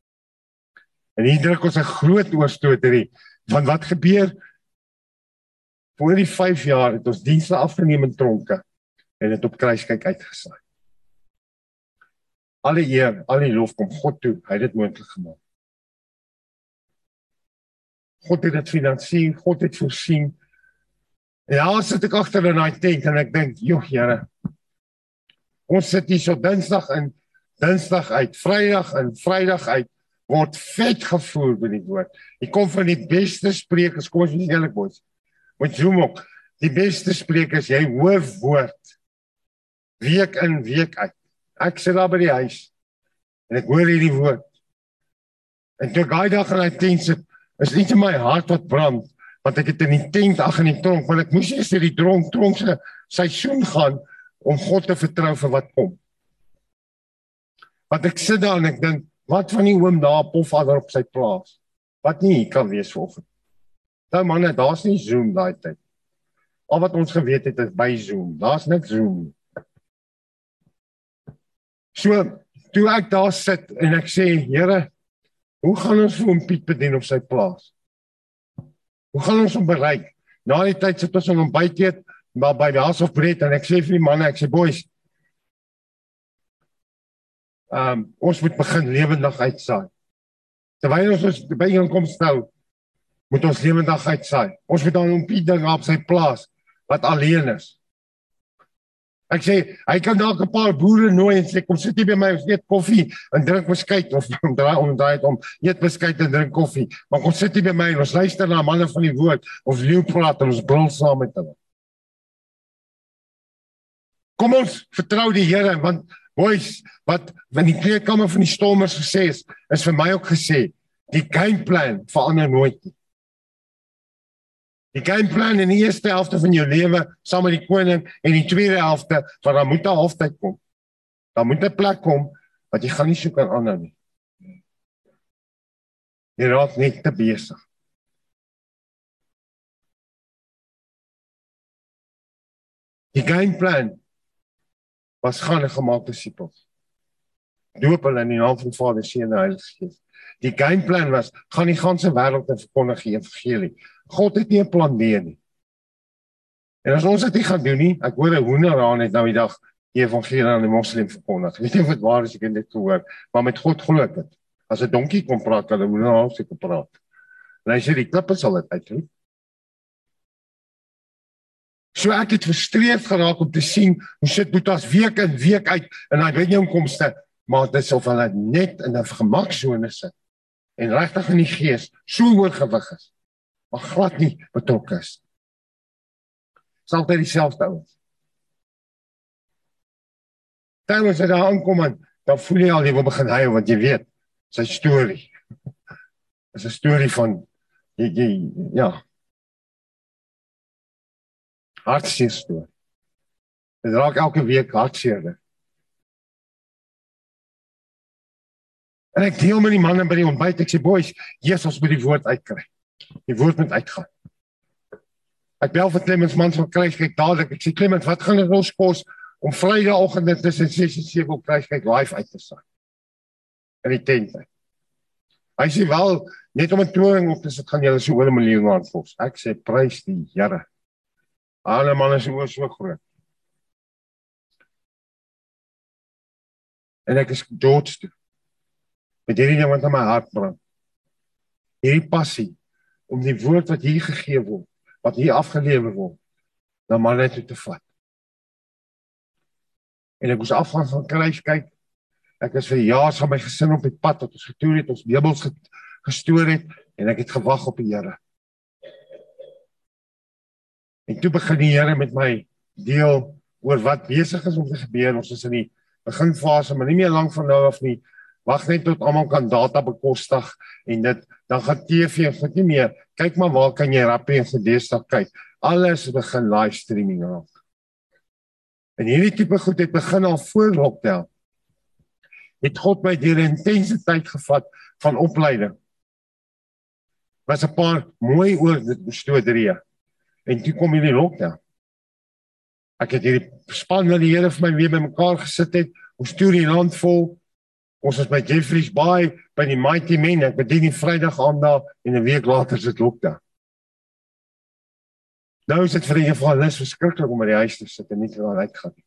En hier druk ons 'n groot oorstoterie van wat gebeur voor die 5 jaar het ons dienste afgeneem in tronke en dit op kruiskyk uitgesaai. Alle eer, al die lof kom God toe. Hy het dit moontlik gemaak. God het dit finansier, God het voorsien. Ja, sit ek agter in daai tent en ek dink, "Joe, Here. Ons sit hier so Dinsdag in, Dinsdag uit, Vrydag in, Vrydag uit word vet gevoer met die woord. Hier kom van die beste sprekers, kom ons wees eerlik boys. Met Zoom ook. Die beste sprekers, jy hoor woord week in, week uit. Ek sit daar by die huis en ek hoor hierdie woord. En toe gaai dag in daai tent sit, is iets in my hart wat brand want ek het in die tent ag in die tronk want ek moes eers hierdie dronk tronk se seisoen gaan om God te vertrou vir wat kom. Want ek sit daar en ek dink wat van die oom daar Pofadder op sy plaas. Wat nie kan wees vanoggend. Nou manne, daar's nie Zoom daai tyd. Al wat ons geweet het is by Zoom. Daar's net Zoom. So, toe ek daar sit en ek sê, Here, hoe gaan ons vir hom Piet bedien op sy plaas? Hoe gaan ons hom bereik? Na die tyd sit ons in hom byteet maar by House of Bread en ek sê vir die manne, ek sê boys, ehm um, ons moet begin lewendig uitsaai. Terwyl ons ons by hom kom stel, moet ons lewendig uitsaai. Ons moet dan hom Piet ding op sy plaas wat alleen is. Ek sê hy kan dalk 'n paar boere nooi en sê kom sit hier by my ons eet koffie en drink beskuit of om draai om draai om eet beskuit en drink koffie. Maar kom sit hier by my ons luister na manne van die woord of leeu praat en ons brul saam met hulle. Kom ons vertrou die Here want boys wat van die kleerkamer van die stormers gesê is, is vir my ook gesê die gameplan verander nooit nie. Die gameplan in die eerste helfte van jou lewe saam met die koning en die tweede helfte waar daar moet 'n halftyd kom. Daar moet 'n plek kom wat jy gaan nie soek aan ander nie. Jy raak net te besig. Die gameplan was gaan 'n gemaakte disipels. Doop hulle in die naam van Vader, Seun en Heilige Gees. Die gameplan was gaan die ganse wêreld te verkondig die evangelie. God het nie 'n plan B nie. En as ons dit nie gaan doen nie, ek hoor 'n hoender aan het nou die dag die evangelie aan die moslim verkondig. Weet of dit waar is ek het dit gehoor, maar met God glo ek dit. As 'n donkie kom praat, kan 'n hoender al seker praat. En hy sê die klippe sal dit uitroep. So ek het frustreerd geraak om te sien hoe sit Boetas week in week uit in hy nie inkomste maar dit of hulle net in 'n gemaksone sit en regtig in die gees so oorgewig is maar glad nie betrokke is. Sal dit dieselfde ouens. Dan as jy daar aankom en dan voel jy al jy wil begin huil want jy weet sy storie. is 'n storie van jy, jy ja. Hartseer storie. Dit raak elke week hartseer. En ek deel met die manne by die ontbyt ek sê boys, Jesus moet die woord uitkry. Die woord moet uitgaan. Ek bel vir Clemens man van Kruiskyk dadelik. Ek sê Clemens, wat gaan dit ons kos om Vrydagoggend tussen 6 en 7 op Kruiskyk live uit te saai? In die tent. Hy sê wel net om 'n toring op te sit gaan julle so oor 'n miljoen rand kos. Ek sê prys die Here. Alle manne is oor so groot. En ek is doodstoe met hierdie ding wat in my hart brand. Hierdie passie om die woord wat hier gegee word, wat hier afgelewer word, na maar net te vat. En ek moes afgaan van kruis kyk. Ek is vir jare saam met my gesin op die pad wat ons getoer het, ons meubels gestoor het en ek het gewag op die Here. En toe begin die Here met my deel oor wat besig is om te gebeur. Ons is in die beginfase, maar nie meer lank van nou af nie wag net tot almal kan data bekostig en dit dan gaan TV vir nie meer. Kyk maar waar kan jy rappie en gedeesdag kyk. Alles begin live streaming raak. En hierdie tipe goed het begin al voor lockdown. Het God my deur 'n intense tyd gevat van opleiding. Was 'n paar mooi oor dit bestoordrie. En toe kom hierdie lockdown. Ek het hierdie span wat die Here vir my weer bymekaar gesit het. Ons stuur die land vol Ons is by Jeffreys Bay by die Mighty Men. Ek bedien die Vrydag aand daar en 'n week later is dit lockdown. Nou is dit vir die evangelis verskriklik om by die huis te sit en nie te gaan uitgaan nie.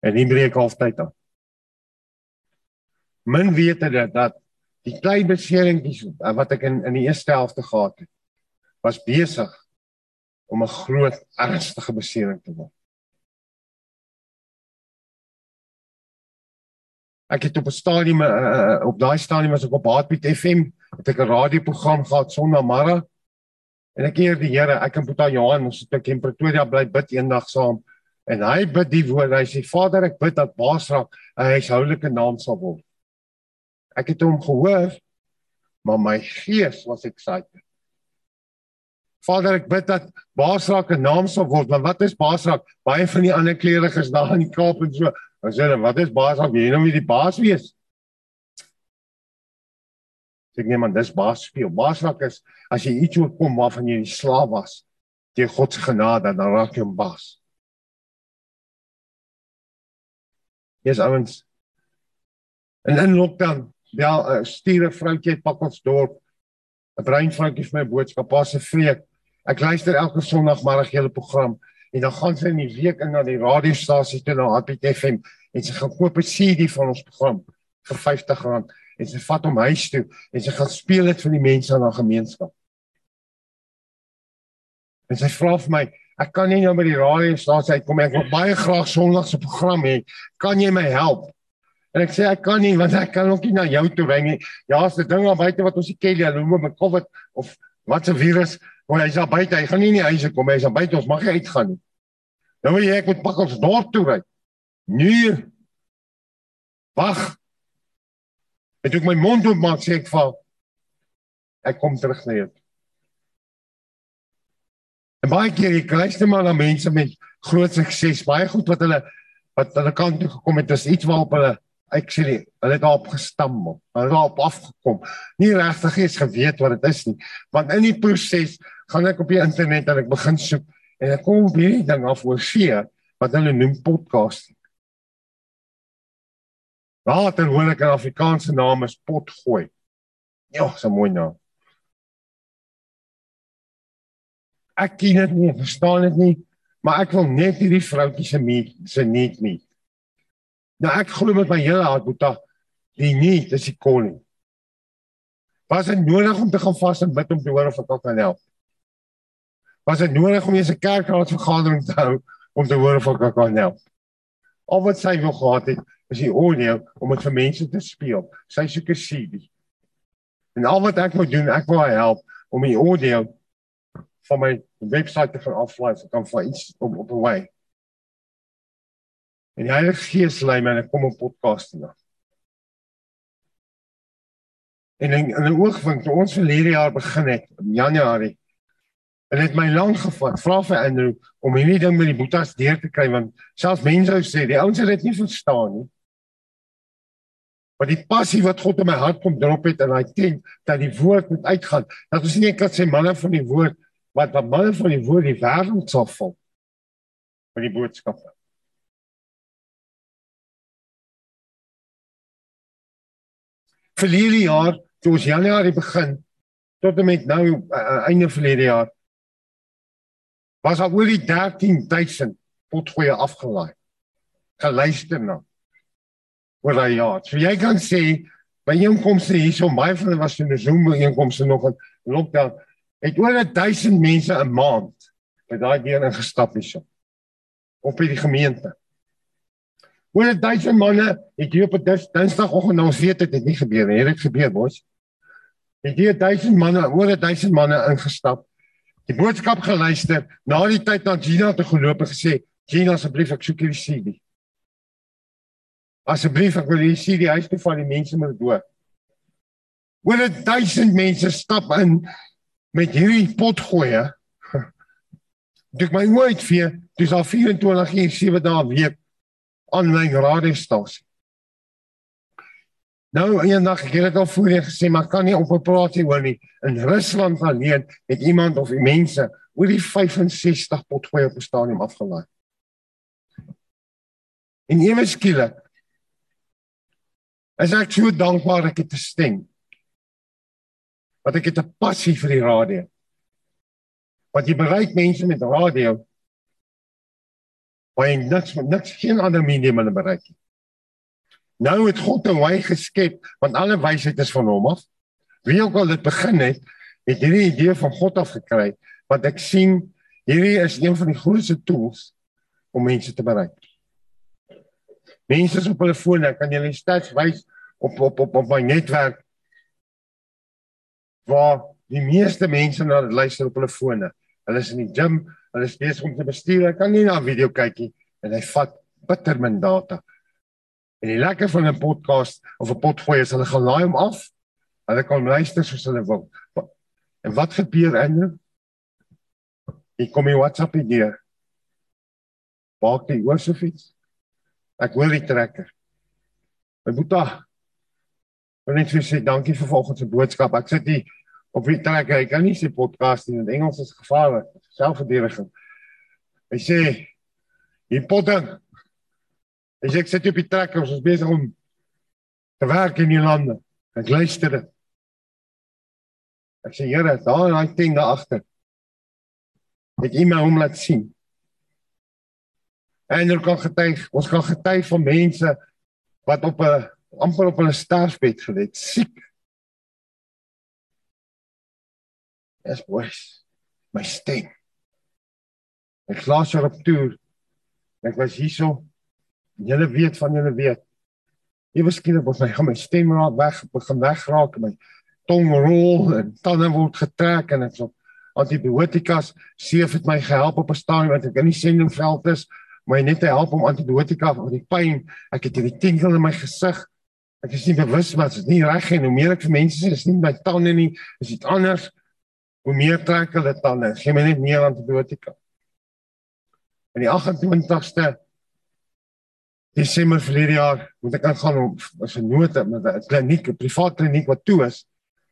En nie breek halftyd aan. Men weet dat dat die klein beseringkies wat ek in in die eerste helfte gehad het was besig om 'n groot ernstige besering te word. Ek het op 'n stadium uh, op daai stadium as ek op Heartbeat FM het ek 'n radioprogram gehad Sondagmiddag. En ek eer die Here, ek en Boeta Johan ons het in Pretoria bly bid eendag saam. En hy bid die woord. Hy sê Vader, ek bid dat Baasrak 'n huishoudlike naam sal word. Ek het hom gehoor, maar my gees was excited. Vader, ek bid dat Baasrak 'n naam sal word, maar wat is Baasrak? Baie van die ander kleriges daar in die Kaap en so, Dan sê wat is baas af? Jy nou wie die baas wees? Sê nee man, dis baas speel. Baasrak is as jy iets oorkom waarvan jy 'n slaaf was, deur God se genade, dan raak jy 'n baas. Yes, ouens. En in lockdown, ja, stuur 'n vroutjie uit Pakkersdorp, 'n bruin vroutjie vir my boodskap, pas se vreek. Ek luister elke Sondagmiddag julle program en dan gaan sy in die week in na die radiostasie toe na Happy FM en sy gaan koop 'n CD van ons program vir R50 en sy vat hom huis toe en sy gaan speel dit vir die mense in haar gemeenskap. En sy vra vir my, Ek kan nie nou by die radio stasie uitkom ek wil baie graag Sondag se program hê. Kan jy my help? En ek sê ek kan nie want ek kan ook nie na jou toe ry nie. Ja, as dit ding daar buite wat ons nie ken nie, hulle noem met COVID of wat se virus, want hy's daar buite, hy gaan nie in die huis kom, hy's daar buite, ons mag nie uitgaan nie. Nou wil jy ek moet pak ons dorp toe ry. Nee. Wag. Ek doen my mond oop maak sê ek val. Ek kom terug na jou. En baie keer jy luister maar na mense met groot sukses, baie goed wat hulle wat hulle kant toe gekom het, is iets waarop hulle ek sê nie, hulle het daarop gestamel. Hulle het daarop afgekom. Nie regtig eens geweet wat dit is nie. Want in die proses gaan ek op die internet en ek begin soek en ek kom weer die ding af oor see wat hulle noem podcast. Later hoor ek 'n Afrikaanse naam is potgooi. Ja, so mooi naam. ek ken dit nie, verstaan dit nie, maar ek wil net hierdie vroutjie se meet se net nie. Nou ek glo met my hele hart boeta, die nie, dis die koning. Was dit nodig om te gaan vas en bid om te hoor of ek kan help? Was dit nodig om eens 'n kerkraadsvergadering te hou om te hoor of ek kan help? Of wat sy wil gehad het, is die audio om dit vir mense te speel. Sy soek 'n CD. En al wat ek moet doen, ek wil help om die audio van my webwerf te gaan aflaai, so kan vir iets op op 'n wy. En die Heilige Gees lei my en ek kom op podcast toe. En in 'n oogwink toe ons verlede jaar begin het, in Januarie, en dit my lank gevat, vra vir Andrew om hierdie ding met die boetas deur te kry want selfs mense sê die ouens het dit nie verstaan nie. Maar die passie wat God in my hart kom drop het en hy teen dat die woord moet uitgaan. Dat ons nie net sê manne van die woord wat wat baie van die woord die wêreld sal vol met die boodskappe. Verlede jaar, toe ons Januarie begin tot en met nou uh, einde verlede jaar was al oor die 13000 potgoeie afgelaai. Geluister na. Oor daai jaar. So jy kan sê by inkomste hierso baie van hulle was in 'n Zoom inkomste nog 'n lockdown het oor 1000 mense 'n maand by daai deur ingestap hierso op by die gemeente. Oor 1000 manne het hier op 'n Dinsdagoggend nou weet dit het nie gebeur nie. Het dit gebeur mos? Het hier 1000 manne oor 1000 manne ingestap. Die boodskap geluister, na die tyd na Gina te geloop en gesê, "Gina asseblief, ek soek hierdie CD." Asseblief, ek wil hierdie CD huis toe van die mense moet dood. Oor 1000 mense stap in met hierdie potgoeie dit my nooit vir dis al 24 uur 7 dae week aanlyn radiostasie. Nou eendag ek het dit al voorheen gesê maar kan nie op 'n praatie hoor nie. In Rusland alleen het iemand of mense oor die 65 potgoeie op die stadium afgelaai. En ewe skielik is ek so dankbaar ek het te stem wat ek het 'n passie vir die radio. Wat jy bereik mense met radio. Jy niks niks geen ander medium hulle bereik nie. Nou het God 'n wy geskep want alle wysheid is van hom af. Wie ook al dit begin het, het hierdie idee van God af gekry want ek sien hierdie is een van die grootste tools om mense te bereik. Mense op hulle fone kan jy net stats wys op op op op my netwerk waar die meeste mense na dit luister op hulle fone. Hulle is in die gym, hulle is besig om te bestuur. Hulle kan nie na 'n video kyk nie en hy vat bitter min data. En die lekker van 'n podcast of 'n potgooi is hulle gaan laai hom af. Hulle kan luister soos hulle wil. En wat gebeur dan? Ek kom in WhatsApp idee. Baak die oor so fiets. Ek hoor die trekker. My boetie. Wil net sê dankie vir vanoggend se boodskap. Ek sit hier op die trek hy kan nie sy podcast in Engels is gevaarlik selfverdediging hy sê die potter sê ek sit op die trek ons is besig om te werk in die lande. Ek luister. Dit ek sê Here daar in daai tent daar agter het jy my hom laat sien. En er kan getuig ons kan getuig van mense wat op 'n amper op 'n sterfbed gelê siek. Is boys my stem. Ek laas jaar op toer. Ek was hierso. Julle weet van julle weet. Ewe skielik word my my stem raak weg, begin wegraak, my tong rol en tande word getrek en ek so antibiotikas seef het my gehelp op 'n stadium wat ek in die sendingveld is, maar net te help om antibiotika vir die pyn. Ek het hierdie tingle in my gesig. Ek is nie bewus wat dit nie reg en hoe meer ek vir mense sê, is nie my tande nie, is dit anders. Hoe meer trek hulle tande, gee my net meer antibiotika. En die 28ste Desember verlede jaar moet ek gaan op 'n note met 'n kliniek, 'n privaat kliniek wat toe is,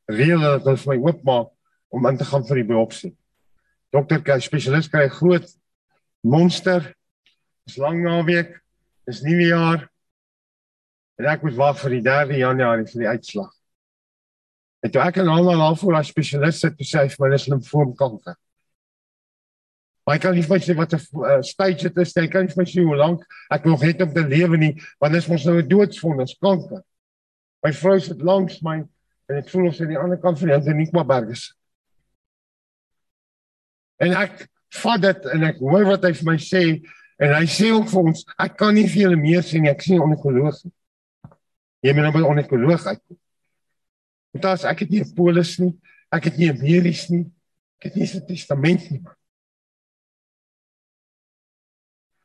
reël dat hulle vir my oopmaak om in te gaan vir die biopsie. Dokter kry spesialis kry groot monster. Dis lang naweek. Dis nuwe jaar. En ek moet wag vir die 3 Januarie vir die uitslag. En toe ek en almal al voor as spesialis sit, sê hy vir my dis limfoomkanker. Maar ek kan nie vir my sê wat 'n uh, stage dit is, ek kan nie vir my sê hoe lank ek nog het om te lewe nie, want dit is mos nou 'n doodsvonnis, kanker. My vrou sit langs my en ek voel of sy aan die ander kant van die Hendrikwaarberg is. En ek vat dit en ek hoor wat hy vir my sê en hy sê ook vir ons, ek kan nie vir julle meer sê nie, ek sien onekoloog. Jy moet nou by onekoloog uitkom. Want as ek het nie 'n polis nie, ek het nie 'n medies nie, ek het nie 'n testament nie. Man.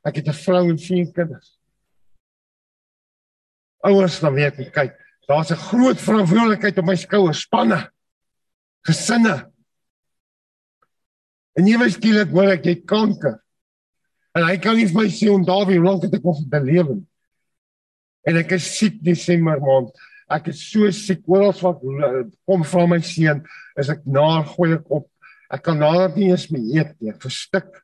Ek het 'n vrou en vier kinders. Ouers dan weet ek kyk, daar's 'n groot verantwoordelikheid op my skouers, spanne. Gesinne. En weet skielik hoor ek jy kanker. En hy kan nie vir my sê om daar weer lank te kom te lewe. En ek is siek Desember maand. Ek is so siek oral wat kom van my seun, is ek na goeie kop. Ek kan nader nie eens meer eet nie, verstik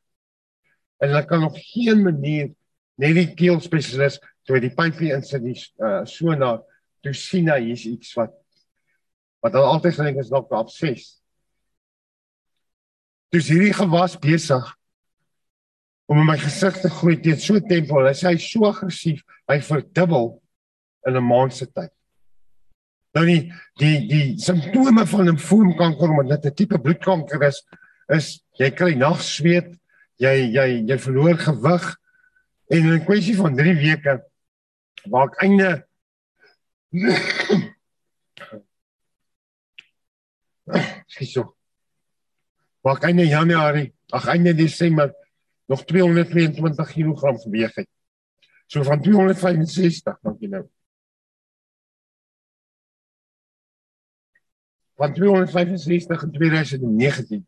en hulle kan op geen manier net die keel spesialis toe die pypie insit die uh, so na toe sien hy hier's iets wat wat hulle altyd gedink is dalk op 6. Dus hierdie gewas besig om my gesig te groei teen so tempo. Hy sê hy so aggressief, hy verdubbel in 'n maand se tyd. Nou die die die simptome van 'n limfoomkanker omdat dit 'n tipe bloedkanker is, is jy kry nagsweet, jy jy jy verloor gewig en in 'n kwessie van 3 weke waar ek einde Skiso. Waar ek einde Januarie, ag einde Desember nog 222 kg geweg het. So van 265, dankie nou. Van 265 in 2019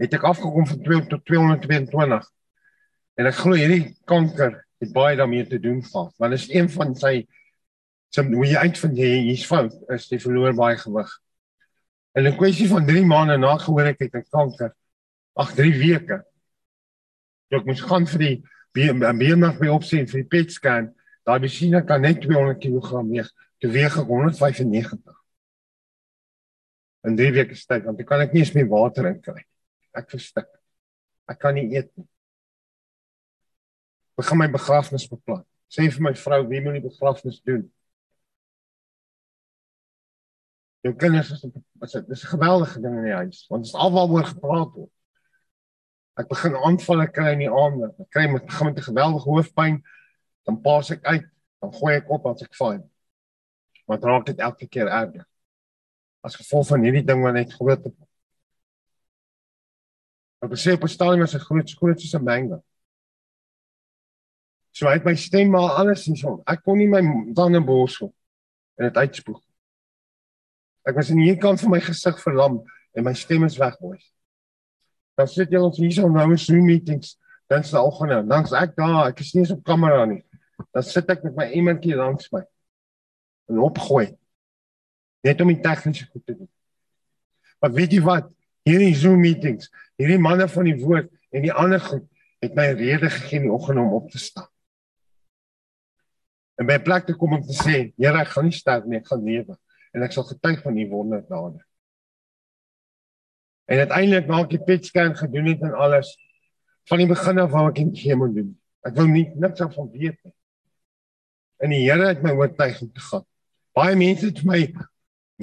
het ek afgekom van 2 tot 222. En ek glo hierdie kanker het baie daarmee te doen gehad. Want dit is een van sy some hoe jy uitvind jy hier's fout is jy verloor baie gewig. En 'n kwessie van 3 maande na gehoor ek het 'n kanker. Ag 3 weke. So ek moes gaan vir die beenmerg by opsien vir die PET scan. Daai masjiene kan net 200 kg weeg. Toe weeg ek 195. In 3 weke se tyd want ek kan ek nie eens meer water in kry ek verstik. Ek kan nie eet nie. Gaan my begrafnis beplan. Sê vir my vrou wie moet die begrafnis doen? Jou kinders is wat dit is 'n geweldige ding in die huis want dit is alwaaroor gepraat word. Ek begin aanvalle kry in die aande. Ek kry met begin met 'n geweldige hoofpyn. Dan pas ek uit, dan gooi ek op as ek val. Maar raak dit elke keer erger. As gevolg van hierdie ding wat net groot het. Ek sê op 'n stadium is 'n groot groot soos 'n mango. So hy het my stem maar alles in son. Ek kon nie my tande borsel en dit uitspoeg. Ek was in die kant van my gesig verlam en my stem is weg, boys. Dan sit jy ons hier so nou in Zoom meetings, dan se al gaan dan s ek daar, ek is nie eens op kamera nie. Dan sit ek met my emmertjie langs my en opgooi. Net om die tegniese goed te doen. Maar weet jy wat? Hierdie Zoom meetings hierdie manne van die woord en die ander goed het my rede gegee in die oggend om op te staan. En by plek te kom om te sê, Here, ek gaan nie sterf nie, ek gaan lewe en ek sal getuig van u wonderdade. En uiteindelik na ek die PET scan gedoen het en alles van die begin af wou ek nie chemo doen. Ek wou nie niks van weet nie. En die Here het my oortuiging te gaan. Baie mense het my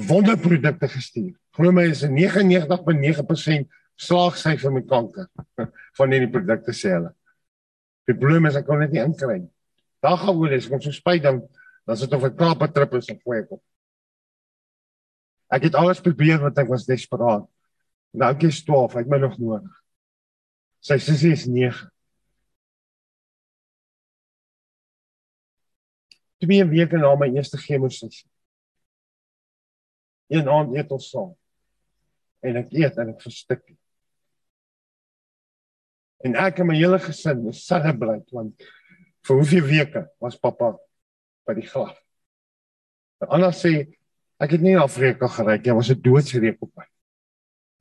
wonderprodukte gestuur. Glo my is 99.9% slaagsyfer met kanker van hierdie produkte sê hulle. Die probleem is ek kon dit nie inkry nie. Daar gaan oor is, kom so spyt dan dan sit of 'n kaper trip is op voor kom. Ek het alles probeer wat ek was desperaat. Nou ek is 12, ek het my nog nodig. Sy sussie is 9. Twee weke na my eerste chemosessie. Een aand eet ons saam. En ek eet en ek verstik. En ek en my hele gesin is celebrate want vir hoeveel weke was pappa by die graf. Anna sê ek het nie Afrika gery nie, was 'n doodsreek op my.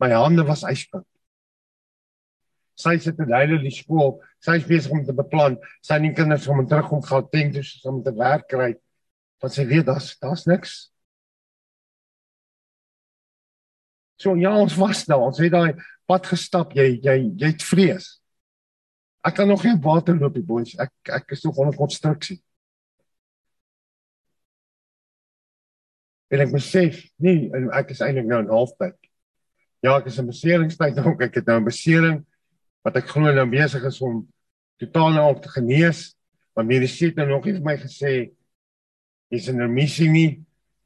My hande was yskoud. Sy sit in hulle die skool, sy is besig om te beplan, sy en die kinders om terug om Gauteng toe om te werk kry. Want sy weet daar's daar's niks. So ja, ons was daar. Ons het daai pad gestap. Jy jy jy het vrees. Ek kan nog nie water loop die boys. Ek ek is nog onder konstruksie. En ek besef, nee, ek is eintlik nou in halfpad. Ja, ek is in beseringstyd ook. Ek het nou 'n besering wat ek glo nou besig is om totaal nou op te genees. Maar mediese het nou nog nie vir my gesê is 'n remissie nie.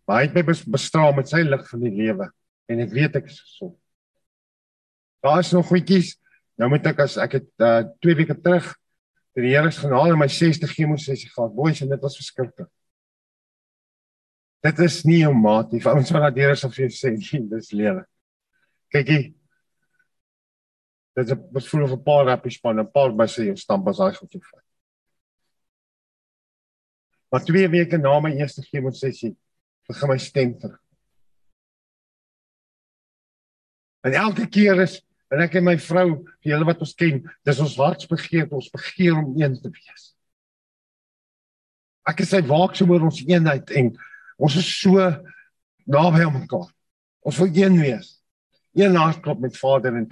Maar hy het my bestraal met sy lig van die lewe en ek weet ek is gesond. Daar is nog goedjies. Nou moet ek as ek het uh 2 weke terug die Here se genade my 60 chemosessie gehad. Boys, en dit was verskriklik. Dit is nie jou maat nie. Ons wat daardeur is of jy sê dis lewe. Kykie. Dit is 'n bevoel of 'n paar rappies span, 'n paar busse jou stamp as hy goed vat. Maar 2 weke na my eerste chemosessie begin my stem terug. En elke keer is en ek en my vrou, die hele wat ons ken, dis ons hartsbegeerte, ons begeer om een te wees. Ek is hy waaksaam oor ons eenheid en ons is so naby aan mekaar. Ons wil een wees. Een hartklop met Vader en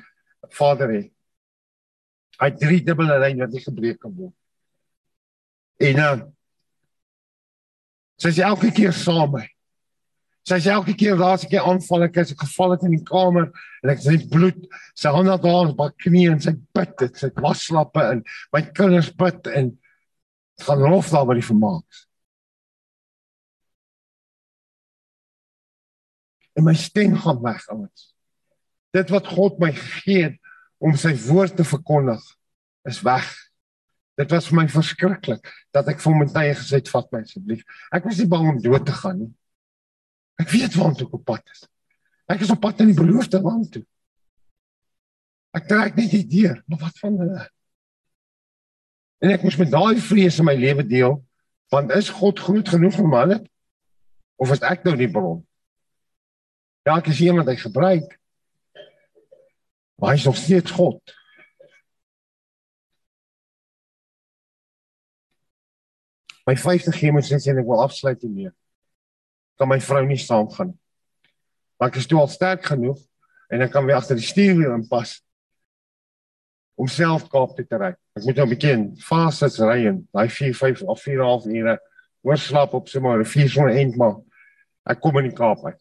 Vader hê. Hy drie dubbele lyn wat nie gebreek kan word. En dan uh, sy sê elke keer saam met Sy sê elke keer as ek aanval ek is geval het in die kamer en ek sien bloed. Sy hande daar op haar knie en sy bid dit. Sy was slappe in. My kinders bid en gaan lof daar by die vermaak. En my stem gaan weg ouens. Dit wat God my gegee het om sy woord te verkondig is weg. Dit was vir my verskriklik dat ek vir my tye gesê het vat my asseblief. Ek was nie bang om dood te gaan nie. Ek weet waar ek op pad is. Ek is op pad in die beloofde land toe. Ek trek net die deur, maar wat van hulle? En ek moet met daai vrees in my lewe deel, want is God groot genoeg vir my? Of is ek nou die bron? Ja, ek is iemand wat hy gebruik. Maar hy is nog steeds God. My 50 gee moet sê ek wil afsluit hiermee kan my vrou nie saamgaan. Maar ek is toe al sterk genoeg en ek kan weer agter die stuurwiel inpas om self Kaap toe te ry. Ek moet nou 'n bietjie fases ry en daai 4 5 of 4 half ure oorslaap op so 'n rivier so 'n end maar ek kom in die Kaap uit.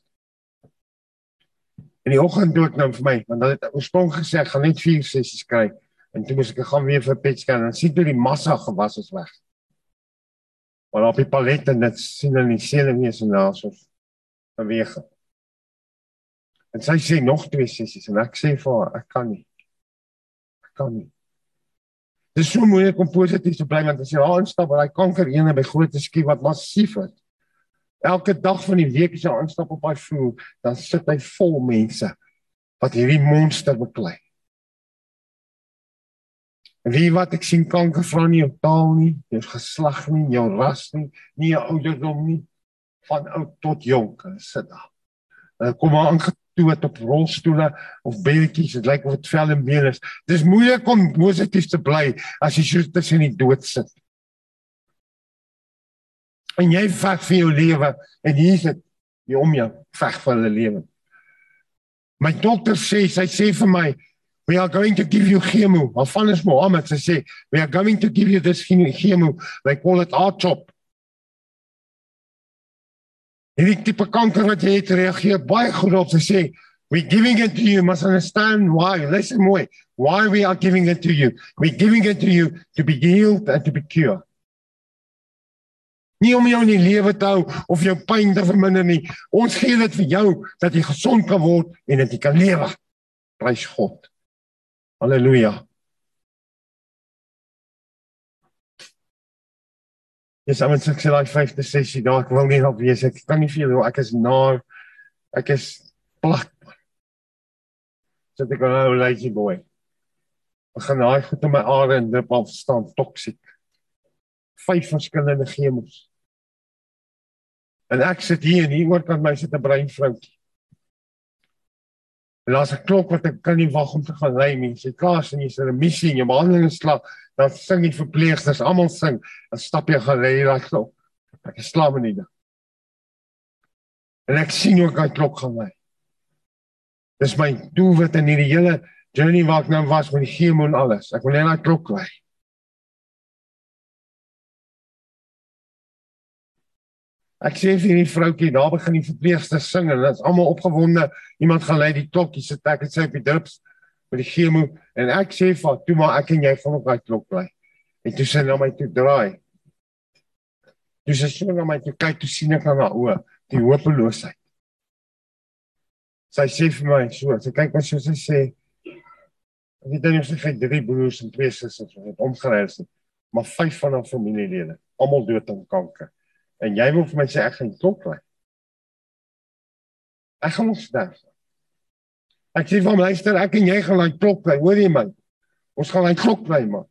In die oggend doen ek nou vir my want hulle het oorspronklik gesê ek gaan net 4 sessies kry en toe moet ek gaan weer vir petscan en sien toe die massa gewas is weg. Maar op die palet en dit sien hulle nie sien nie so naas of beweeg. En sy sê nog twee sessies en ek sê vir haar ek kan nie. Ek kan nie. Dit is so moeilik om positief te bly want as jy haar instap by daai kanker ene by groot skiet wat massief is. Elke dag van die week as jy aanstap op daai vloer, dan sit hy vol mense wat hierdie monster beklei. Wie wat ek sien kanker van nie jou taal nie, jou geslag nie, jou ras nie, nie jou ouderdom nie, van oud tot jonk sit daar. Hulle kom maar aangetoot op rolstoele of bedjies, dit lyk of dit vel en been is. Dis moeilik om positief te bly as jy so tussen die dood sit. En jy veg vir jou lewe en hier sit jy om jou veg vir hulle lewe. My dokter sê, sy sê vir my, We are going to give you chemo. Waarvan is Mohammed? Sy sê, we are going to give you this chemo. They call it R-CHOP. Hierdie tipe kanker wat jy het reageer baie goed op. Sy sê, We're giving it to you. Must understand why. Listen mooi. Why we are giving it to you. We're giving it to you to be healed and to be cured. Nie om jou in die lewe te hou of jou pyn te verminder nie. Ons gee dit vir jou dat jy gesond kan word en dat jy kan lewe. Prys God. Halleluja. Dis amper sê sy daai vyfde sessie daar ek wil nie op wees ek kan nie veel ek is na ek is plat sit ek nou lazy boy. Ek gaan daai goed in my are en dip af staan toksiek. Vyf verskillende chemos. En ek sit hier en hier oor kan my sit 'n breinvroukie. En as 'n klok wat ek kan nie wag om te gaan lê nie. Sy kaas en jy's 'n missie en jy behandeling slaap, dan sing die verpleegsters almal sing. Dan stap jy gaan lê daai klok. Ek slaap nie dan. En ek sien hoe daai klok gaan lê. Dis my doelwit in hierdie hele journey waar ek nou was met die chemo en alles. Ek wil net daai klok kry. Ek sê vir die vroutjie, daar begin die verpleegster sing en dit's almal opgewonde. Iemand gaan lei die klokkie sit ek en sê op die dips met die chemo en ek sê vir toe maar ek en jy gaan op daai klok bly. En toe sê nou my toe draai. Dis as jy nou my toe kyk toe sien ek aan haar oë die hopeloosheid. Sy sê vir my so, sy kyk wat sy sê. Ek weet nie of sy het drie broers en twee susters wat omgereis het, maar vyf van haar familielede, almal dood aan kanker. En jy wil vir my sê ek gaan klop kry. Ek gaan ons sterf. Ek sê van luister, ek en jy gaan daai klop kry, hoor jy my? Ons gaan daai klop kry man.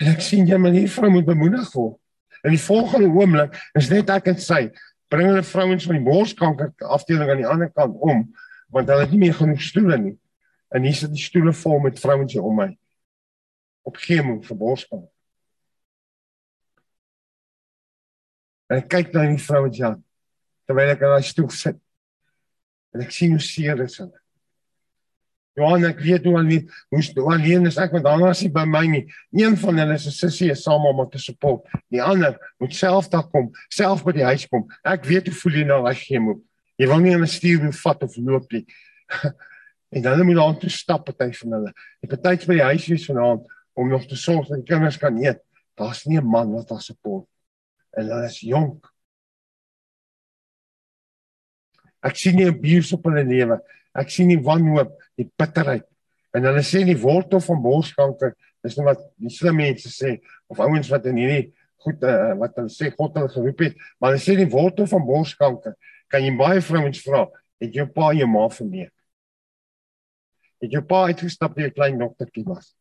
En ek sien jy maar hier vrou moet bemoedig word. En die volgende oomblik is net ek en sy bring hulle vrouens van die borskanker afdeling aan die ander kant om want hulle het nie meer genoeg stoele nie. En hier sit die stoele vol met vrouens hier om my. Op chemo vir borskanker. En ek kyk na die vrouens ja terwyl ek aan die stoel sit. En ek sien hoe seer is. Johan, ek weet hoe alleen hoe alleen is ek want dan as jy by my nie. Een van hulle is 'n sussie is saam om te support. Die ander moet self daar kom, self by die huis kom. Ek weet hoe voel jy nou as jy moet. Jy wil nie 'n stuur wil vat of loop nie. en dan moet aan toe stap party van hulle. Het tyd by die huis wees vanaand om nog te sorg dat die kinders kan eet. Daar's nie 'n man wat daar support. En hulle is jonk. Ek sien nie abuse op hulle lewe. Ek sien nie wanhoop, die bitterheid. En hulle sê die wortel van borskanker, dis net wat die slim mense sê of ouens wat in hierdie goed uh, wat hulle sê God hulle geroep het, maar hulle sê die wortel van borskanker, kan jy baie vrouens vra, het jou pa jou ma verneek? Het jou pa uitgestap by 'n klein doktertjie was?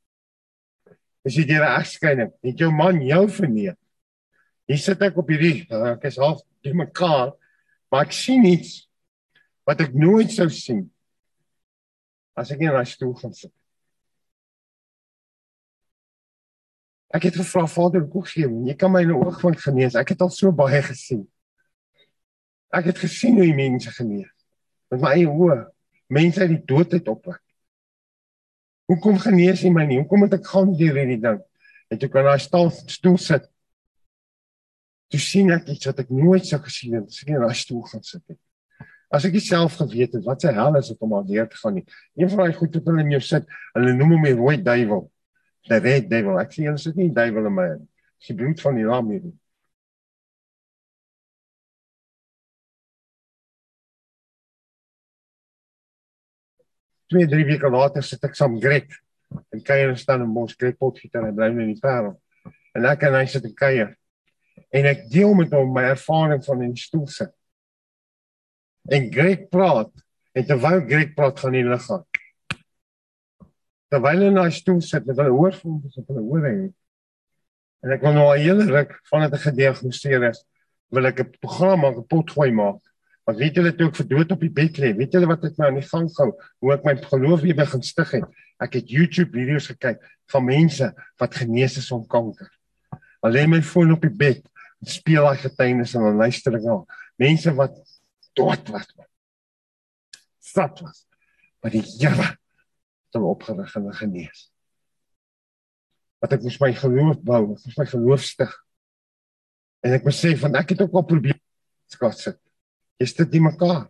Is jy deur 'n egskeiding? Het jou man jou verneek? Hier sit ek op hierdie, uh, ek is half die mekaar, maar ek sien iets wat ek nooit sou sien as ek nie in daai stoel gaan sit. Ek het gevra Vader, hoe gee jy? Jy kan my in die oog van genees. Ek het al so baie gesien. Ek het gesien hoe die mense genees. Met my eie oë, mense uit die dood uit opwek. Hoekom genees jy my nie? Hoekom moet ek gaan deur hierdie ding? En toe kan daai stoel sit. Toe sien ek iets wat ek nooit sou gesien het as ek in daai stoel gaan sit het. As ek self geweet het wat se hel is dit om al deur te gaan nie. Een van daai goed wat hulle in jou sit, hulle noem hom die rooi duiwel. Die red duiwel. Ek sê hulle sit nie duiwel in my in. Dis die bloed van die lam hier. Twee drie weke later sit ek saam Greg en kuier staan in Mos Greg potgieter en bly in die parel. En ek en hy sit en kuier. En ek deel met hom my ervaring van in stoel sit en Greg praat en terwyl Greg praat gaan die lig aan. Terwyl hy na stoel sit met hulle hoor dis op hulle hore het. En ek wil nou 'n hele ruk van dit gediagnoseer is, wil ek 'n program maak, 'n potgooi maak. Want weet julle toe ek vir dood op die bed lê, weet julle wat ek nou aan die gang gehou, hoe ek my geloof weer begin stig het. Ek het YouTube video's gekyk van mense wat genees is van kanker. Alleen my foon op die bed, speel daai getuienis en dan luister ek na mense wat dood was. Sat was. Maar die Here het hom opgerig en genees. Wat ek moes my geloof bou, ek moes my geloof stig. En ek besef van ek het ook al probeer skat sit. Is dit nie mekaar?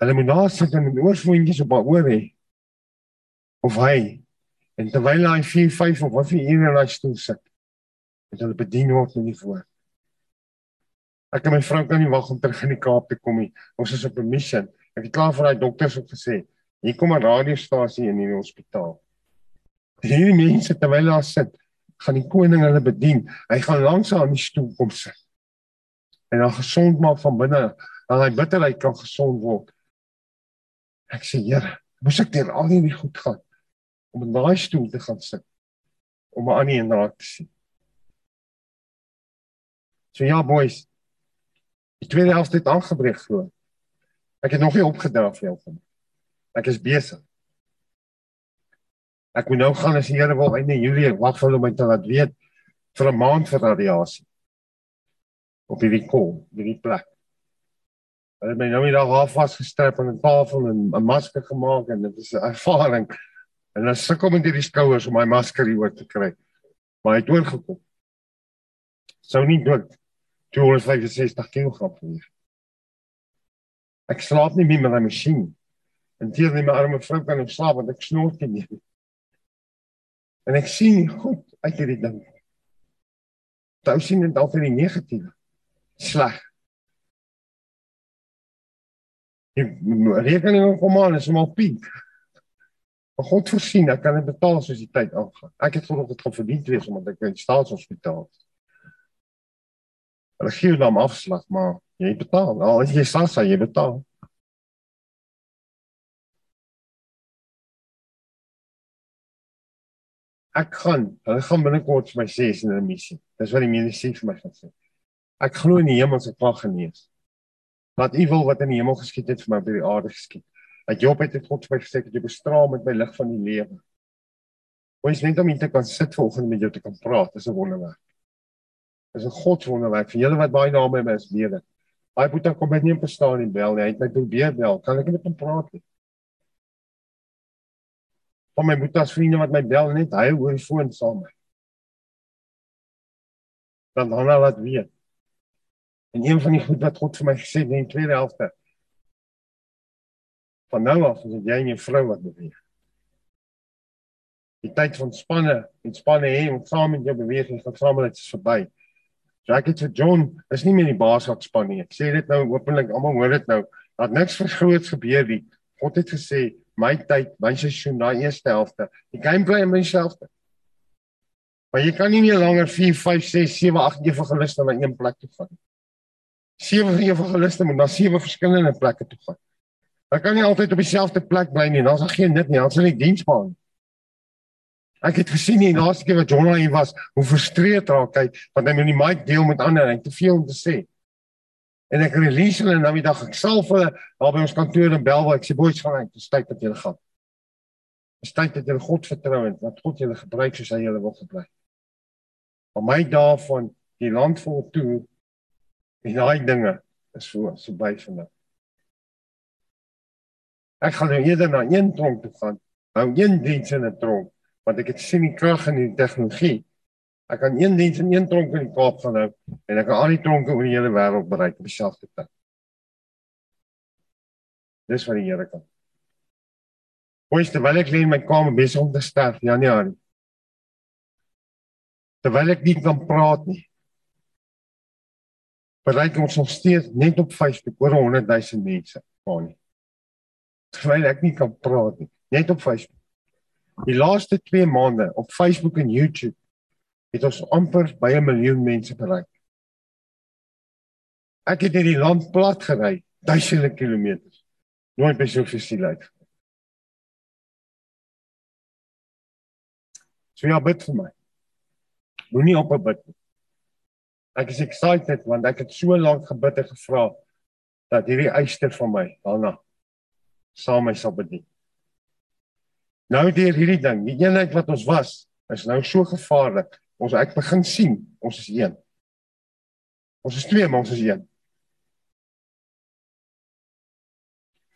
Hulle moet daar sit en oorvoetjies op haar oor hê. Of hy en terwyl hy 4, 5 of wat vir ure in daai stoel sit, het hulle bedien word in die voor. Ek en my vrou kan nie wag om terug in die Kaap te kom nie. Ons is op 'n missie. Ek het klaar vir daai dokters ook gesê, hier kom 'n radiostasie in die hospitaal. Hierdie mense terwyl hulle sit, gaan die koning hulle bedien. Hy gaan langs aan die stoel kom sit. En dan gesond maak van binne, dat hy bitterheid kan gesond word. Ek sê, Here, moes ek deur al hierdie goed gaan om in daai stoel te gaan sit om 'n ander een raak te sien. So ja, boys. Die tweede helfte het aangebreek glo. Ek het nog nie opgedra vir jou van. Ek is besig. Ek moet nou gaan as die Here wil einde Julie wag vir hulle om te laat weet vir 'n maand vir radiasie. Op hierdie kom, hierdie plek. Hulle het my nou die dag half vasgestrap aan 'n tafel en 'n masker gemaak en dit is 'n ervaring. En dan sukkel met hierdie skouers om my masker hier oor te kry. Maar hy het oorgekom. Sou nie dood 265 kg weeg. Ek slaap nie meer met my masjien. En teer nie my arme vrou kan ek slaap want ek snork nie. En ek sien goed uit hierdie ding. Daar sien dit altyd die negatiewe. Sleg. Die rekening kom aan, is maar piek. Maar God voorsien, ek kan dit betaal soos die tyd aangaan. Ek het voorop dit gaan verdien wees omdat ek in staatshospitaal is. Hulle gee dan afslag, maar jy betaal. Al as jy SASSA, jy betaal. Ek gaan, hulle gaan binnekort vir my sê is in 'n missie. Dis wat die mediese vir my gaan sê. Ek glo in die hemel se krag genees wat u wil wat in die hemel geskied het vir my op die aarde geskied. Dat Job het dit God vir my gesê dat jy bestraal met my lig van die lewe. Ons net om hier te kan sit vanoggend met jou te kan praat, is 'n wonderwerk. Is 'n God wonderwerk vir julle wat baie na my is lewe. Hy moet dan kom net nie verstaan nie bel nie. Hy het my probeer bel. Kan ek net met hom praat nie? Van my boetas vriende wat my bel net hy hoor die foon saam met. Dan dan laat weet. En een van die goed wat God vir my gesê het in die tweede helfte. Van nou af is dit jy en jou vrou wat beweeg. Die tyd van spanne en spanne hê om saam met jou beweging van saam met dit is verby. Ek het vir John, is nie meer die baas wat span nie. Ek sê dit nou openlik, almal hoor dit nou. Dat niks vergroots gebeur nie. God het gesê my tyd, my seisoen, daai eerste helfte. Die gameplay in myself. Maar jy kan nie meer langer 4, 5, 6, 7, 8 evangeliste na een plek toe vat nie sewe evangeliste moet na sewe verskillende plekke toe gaan. Hulle kan nie altyd op dieselfde plek bly nie. Daar's geen nut nie. Hulle sal nie diens maak nie. Ek het gesien die laaste keer wat Jonah hier was, hoe frustreerd raak hy want hy moet die mic deel met ander en te veel om te sê. En ek release hulle nou die dag ek self hulle daar by ons kantoor in Belwa ek sê boys gaan uit, dis tyd dat julle gaan. Dis tyd dat julle God vertrou en dat God julle gebruik soos hy julle wil gebruik. Op my dae van die land vol toe En daai dinge is so so by van dit. Ek gaan nou eerder na een tronk toe gaan. Nou een diens in 'n tronk, want ek het sien die krag in die tegnologie. Ek kan een diens in een tronk in die Kaap gaan hou en ek kan al die tronke oor die hele wêreld bereik op dieselfde tyd. Dis wat die Here kan. Hoes terwyl ek lê in my kamer besig om te sterf, Januarie. Terwyl ek nie kan praat nie bereik ons nog steeds net op Facebook oor 100 000 mense. Maar nie. Terwyl ek nie kan praat nie, net op Facebook. Die laaste 2 maande op Facebook en YouTube het ons amper by 'n miljoen mense bereik. Ek het hierdie land plat gery, duisende kilometers. Nooit by so veel siel uit. So ja, bid vir my. Moenie op bid nie. Ek is excited want ek het so lank gebid en gevra dat hierdie eyster van my daarna saam my sal bedien. Nou deur hierdie ding, die eenheid wat ons was, is nou so gevaarlik. Ons ek begin sien, ons is een. Ons is twee, maar ons is een.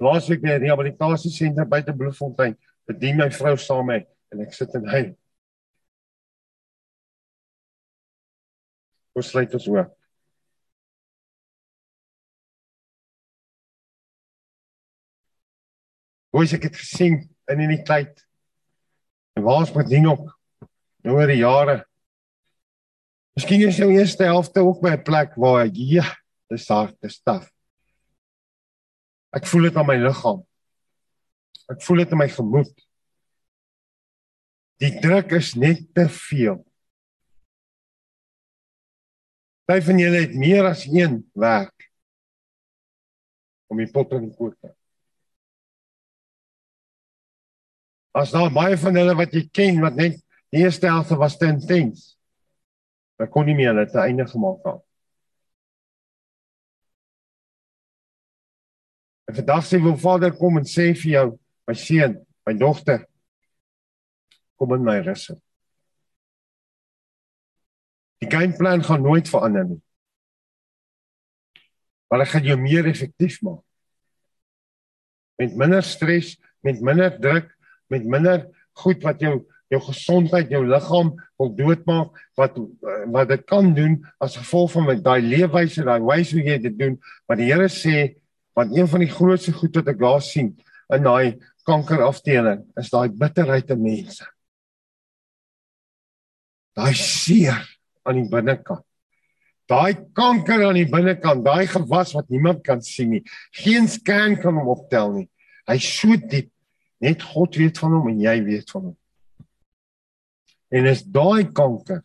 Laasweek by die rehabilitasie sentrum buite Bloemfontein, bedien my vrou saam met en ek sit in hy Ons sluit ons oop. Hoe ek het gesien in in die tyd. En waar ons met nou oor die jare. Miskien is jou eerste helfte ook by 'n plek waar ja, dis hard, dis taaf. Ek voel dit aan my liggaam. Ek voel dit in my gemoed. Die druk is net te veel. Party van julle het meer as een werk om die pot in die kook te. As daar baie van hulle wat jy ken wat net die eerste helfte was te intens. Dan kon nie meer hulle te einde gemaak het. En vandag sê wil Vader kom en sê vir jou, my seun, my dogter, kom in my rus. Die gameplan gaan nooit verander nie. Maar dit gaan jou meer effektief maak. Met minder stres, met minder druk, met minder goed wat jou jou gesondheid, jou liggaam wil doodmaak wat wat dit kan doen as gevolg van daai leefwyse, daai wyse hoe jy dit doen, wat die Here sê, want een van die grootste goed wat ek daar sien in daai kankerafdeling is daai bitterheid in mense. Daai seer aan die binnekant. Daai kanker aan die binnekant, daai gewas wat niemand kan sien nie. Geen scan kan hom optel nie. Hy's so diep. Net God weet van hom en jy weet van hom. En is daai kanker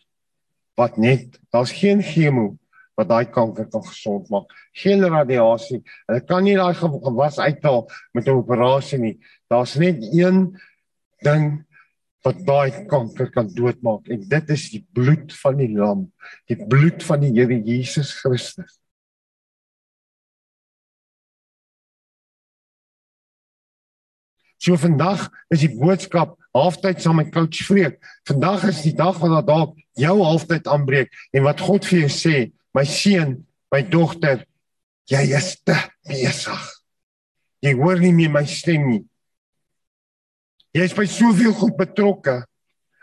wat net daar's geen chemo wat daai kanker kan gesond maak. Geen radiasie. Hulle kan nie daai gewas uithaal met 'n operasie nie. Daar's net een ding wat daai kanker kan doodmaak en dit is die bloed van die lam, die bloed van die Here Jesus Christus. So vandag is die boodskap halftyd saam met coach Freek. Vandag is die dag wat dalk jou halftyd aanbreek en wat God vir jou sê, my seun, my dogter, jy is te besig. Jy hoor nie meer my stem nie. Jy is by soveel goed betrokke.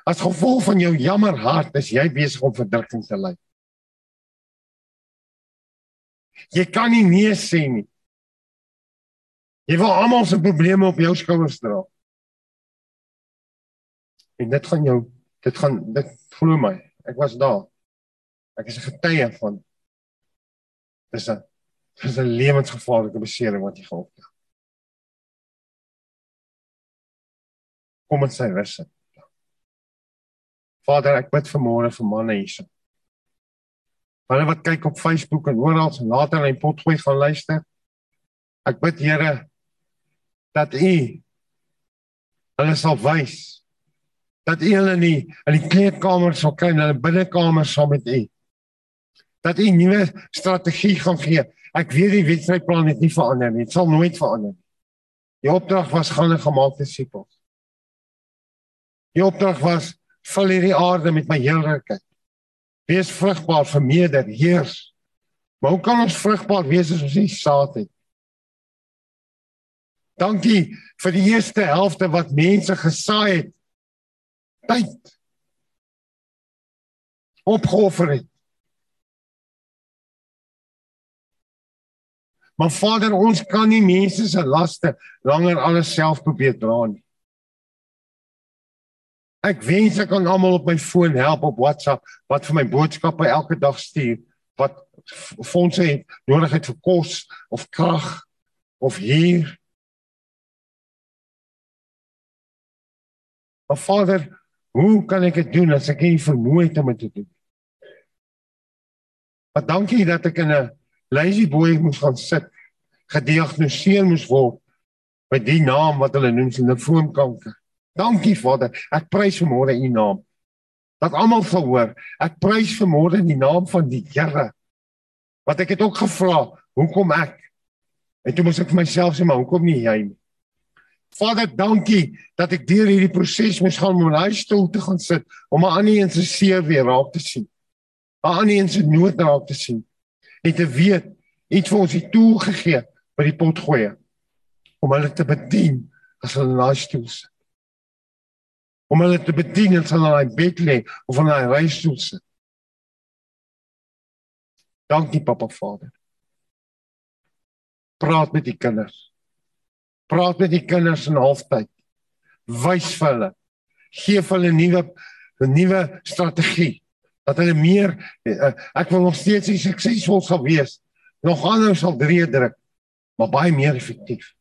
As gevolg van jou jammer hart is jy besig om verdrukking te ly. Jy kan nie nee sê nie. Jy wil almal se probleme op jou skouers dra. En dit gaan jou dit gaan dit glo my. Ek was daar. Ek is 'n getuie van dis 'n dis 'n lewensgevaarlike besering wat jy gehad het. kom in sy rus. Vader, ek bid vanmôre vir manne hierso. Hulle wat kyk op Facebook en oral later in potgooi gaan luister. Ek bid Here dat U hulle sal wys dat U hulle nie in die kleedkamer sal kry en hulle binnekamer saam met U. Dat U nuwe strategie gaan gee. Ek weet die wedstrydplan het nie verander nie. Dit sal nooit verander nie. Die opdrag was gaan 'n gemaakte disippels. Die opdrag was vul hierdie aarde met my heerlikheid. Wees vrugbaar, vermeerder, heers. Maar hoe kan ons vrugbaar wees as ons nie saad het? Dankie vir die eerste helfte wat mense gesaai het. Tyd. Opgeoffer het. Maar Vader, ons kan nie mense se laste langer alles self probeer dra nie. Ek wens ek kan almal op my foon help op WhatsApp wat vir my boodskappe elke dag stuur wat fondse het nodig het vir kos of krag of hier. Maar Vader, hoe kan ek dit doen as ek nie vermoë het om dit te doen? Maar dankie dat ek in 'n lazy boy moes gaan sit, gediagnoseer moes word met die naam wat hulle noem se foonkanker. Dankie Vader. Ek prys vanmôre U naam. Dat almal sal hoor. Ek prys vanmôre die naam van die Here. Wat ek het ook gevra, hoekom ek? En toe moes ek vir myself sê, maar hoekom nie jy nie? Vader, dankie dat ek deur hierdie proses moes gaan om in hy stoel te gaan sit om 'n ander een se seer weer raak te sien. 'n Ander een se nood raak te sien. En te weet, iets vir ons het toegegee by die pot gooi om hulle te bedien as hulle in hy stoel sit om hulle te bedien in hulle daai bed lê of in daai reisstoel sit. Dankie Papa Vader. Praat met die kinders. Praat met die kinders in halftyd. Wys vir hulle. Gee vir hulle 'n nuwe 'n nuwe strategie dat hulle meer uh, ek wil nog steeds suksesvol sal wees. Nog aanhou sal drie druk, maar baie meer effektief.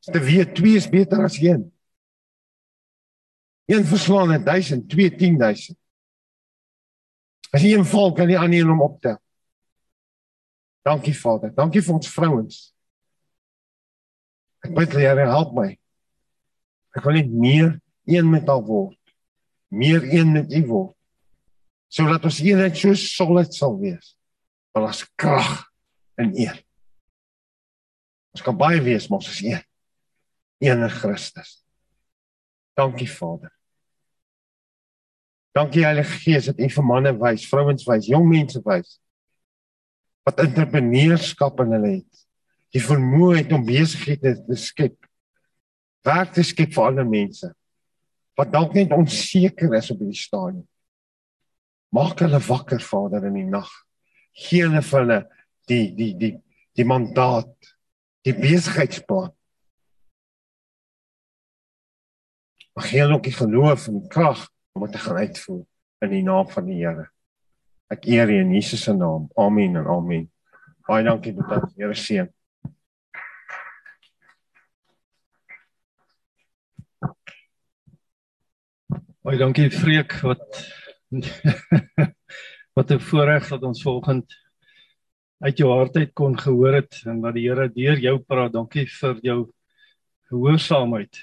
Te weet 2 is beter as 1. Een verslaan het 1000, 2 10000. As jy 'n val kan jy aan een hom optel. Dankie Vader. Dankie vir ons vrouens. Ek bid dat Here help my. Ek wil net meer een met haar word. Meer een met U word. Sodat ons eenheid so solid sal wees. Want ons krag in een. Ons kan baie wees, maar ons is een. Een in Christus. Dankie Vader. Dankie Heilige Gees dat U vir manne wys, vrouens wys, jong mense wys wat entrepreneurskap in hulle het. Die vermoë het om besighede te skep. Werk te skep vir ander mense wat dalk net onseker is op die stadium. Maak hulle wakker Vader in die nag. Gee hulle vir hulle die die die die mandaat, die besigheidsplan. Mag gee hulle ook die geloof en die krag om dit te gaan uitvoer in die naam van die Here. Ek eer U in Jesus se naam. Amen en amen. Baie dankie dat dit Here seën. Baie dankie Freek wat wat 'n voorreg dat ons vanoggend uit jou hart uit kon gehoor het en wat die Here deur jou praat. Dankie vir jou gehoorsaamheid.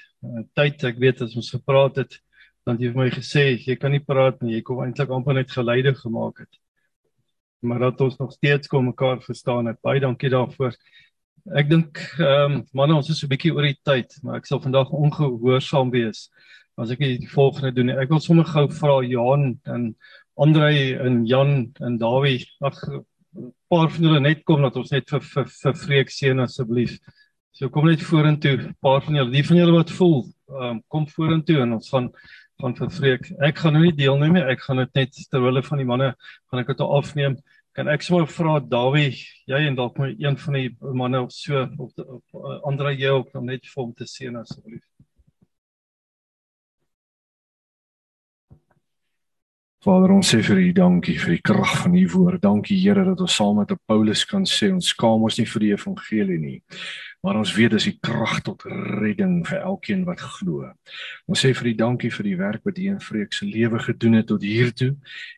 Tyd ek weet as ons gepraat het dan jy vir my gesê jy kan nie praat nie. Jy kom eintlik amper net geleide gemaak het. Maar dat ons nog steeds kom mekaar verstaan het. Baie dankie daarvoor. Ek dink ehm um, manne ons is so 'n bietjie oor die tyd maar ek sal vandag ongehoorsaam wees as ek die volgende doen ek wil sommer gou vra Johan en Andre en Jan en Dawie ag 'n paar van julle net kom dat ons net vir vir, vir vreek seën asseblief so kom net vorentoe paar van julle die van julle wat voel um, kom vorentoe en ons gaan van vervreek. Ek gaan nou nie deelneem nie. Ek gaan dit net terwyl van die manne gaan ek dit afneem. Kan ek sommer vra Dawie, jy en dalk maar een van die manne of so of, of, of ander jy ook net vir hom te seën asseblief. Vader, ons sê vir U dankie vir die krag van U woord. Dankie Here dat ons saam met Paulus kan sê ons skaam ons nie vir die evangelie nie maar ons weet dis die krag tot redding vir elkeen wat glo. Ons sê vir die dankie vir die werk wat U in Vreek se lewe gedoen het tot hier toe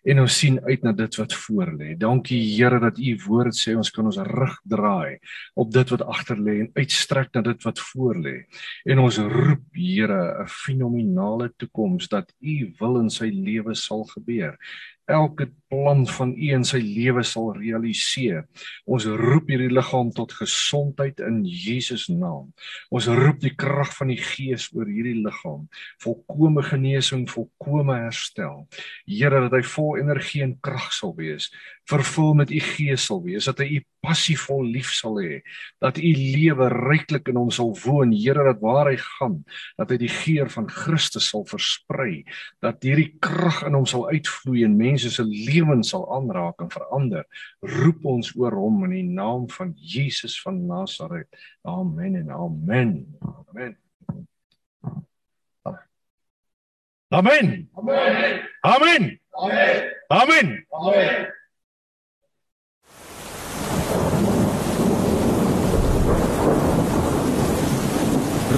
en ons sien uit na dit wat voor lê. Dankie Here dat U woord sê ons kan ons rug draai op dit wat agter lê en uitstrek na dit wat voor lê. En ons roep Here 'n fenominale toekoms dat U wil in sy lewe sal gebeur elke plan van U in sy lewe sal realiseer. Ons roep hierdie liggaam tot gesondheid in Jesus naam. Ons roep die krag van die Gees oor hierdie liggaam, volkomme genesing, volkomme herstel. Here dat hy vol energie en krag sal wees, vervul met U Gees sal wees, dat hy U passievol lief sal hê, dat U lewe ryklik in hom sal woon, Here dat waar hy gaan, dat hy die geur van Christus sal versprei, dat hierdie krag in hom sal uitvloei en mense se lewens sal aanraak en verander. Roep ons oor hom in die naam van Jesus van Nasaret. Amen en amen. Amen. Amen. Amen. Amen. Amen. Amen. Amen.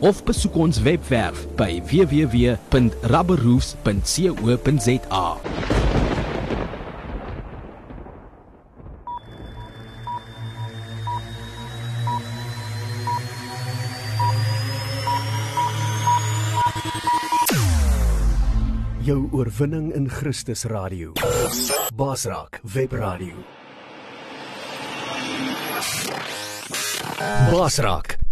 of besoek ons webwerf by www.rubberroofs.co.za. Jou oorwinning in Christus Radio. Basraak Webradio. Basraak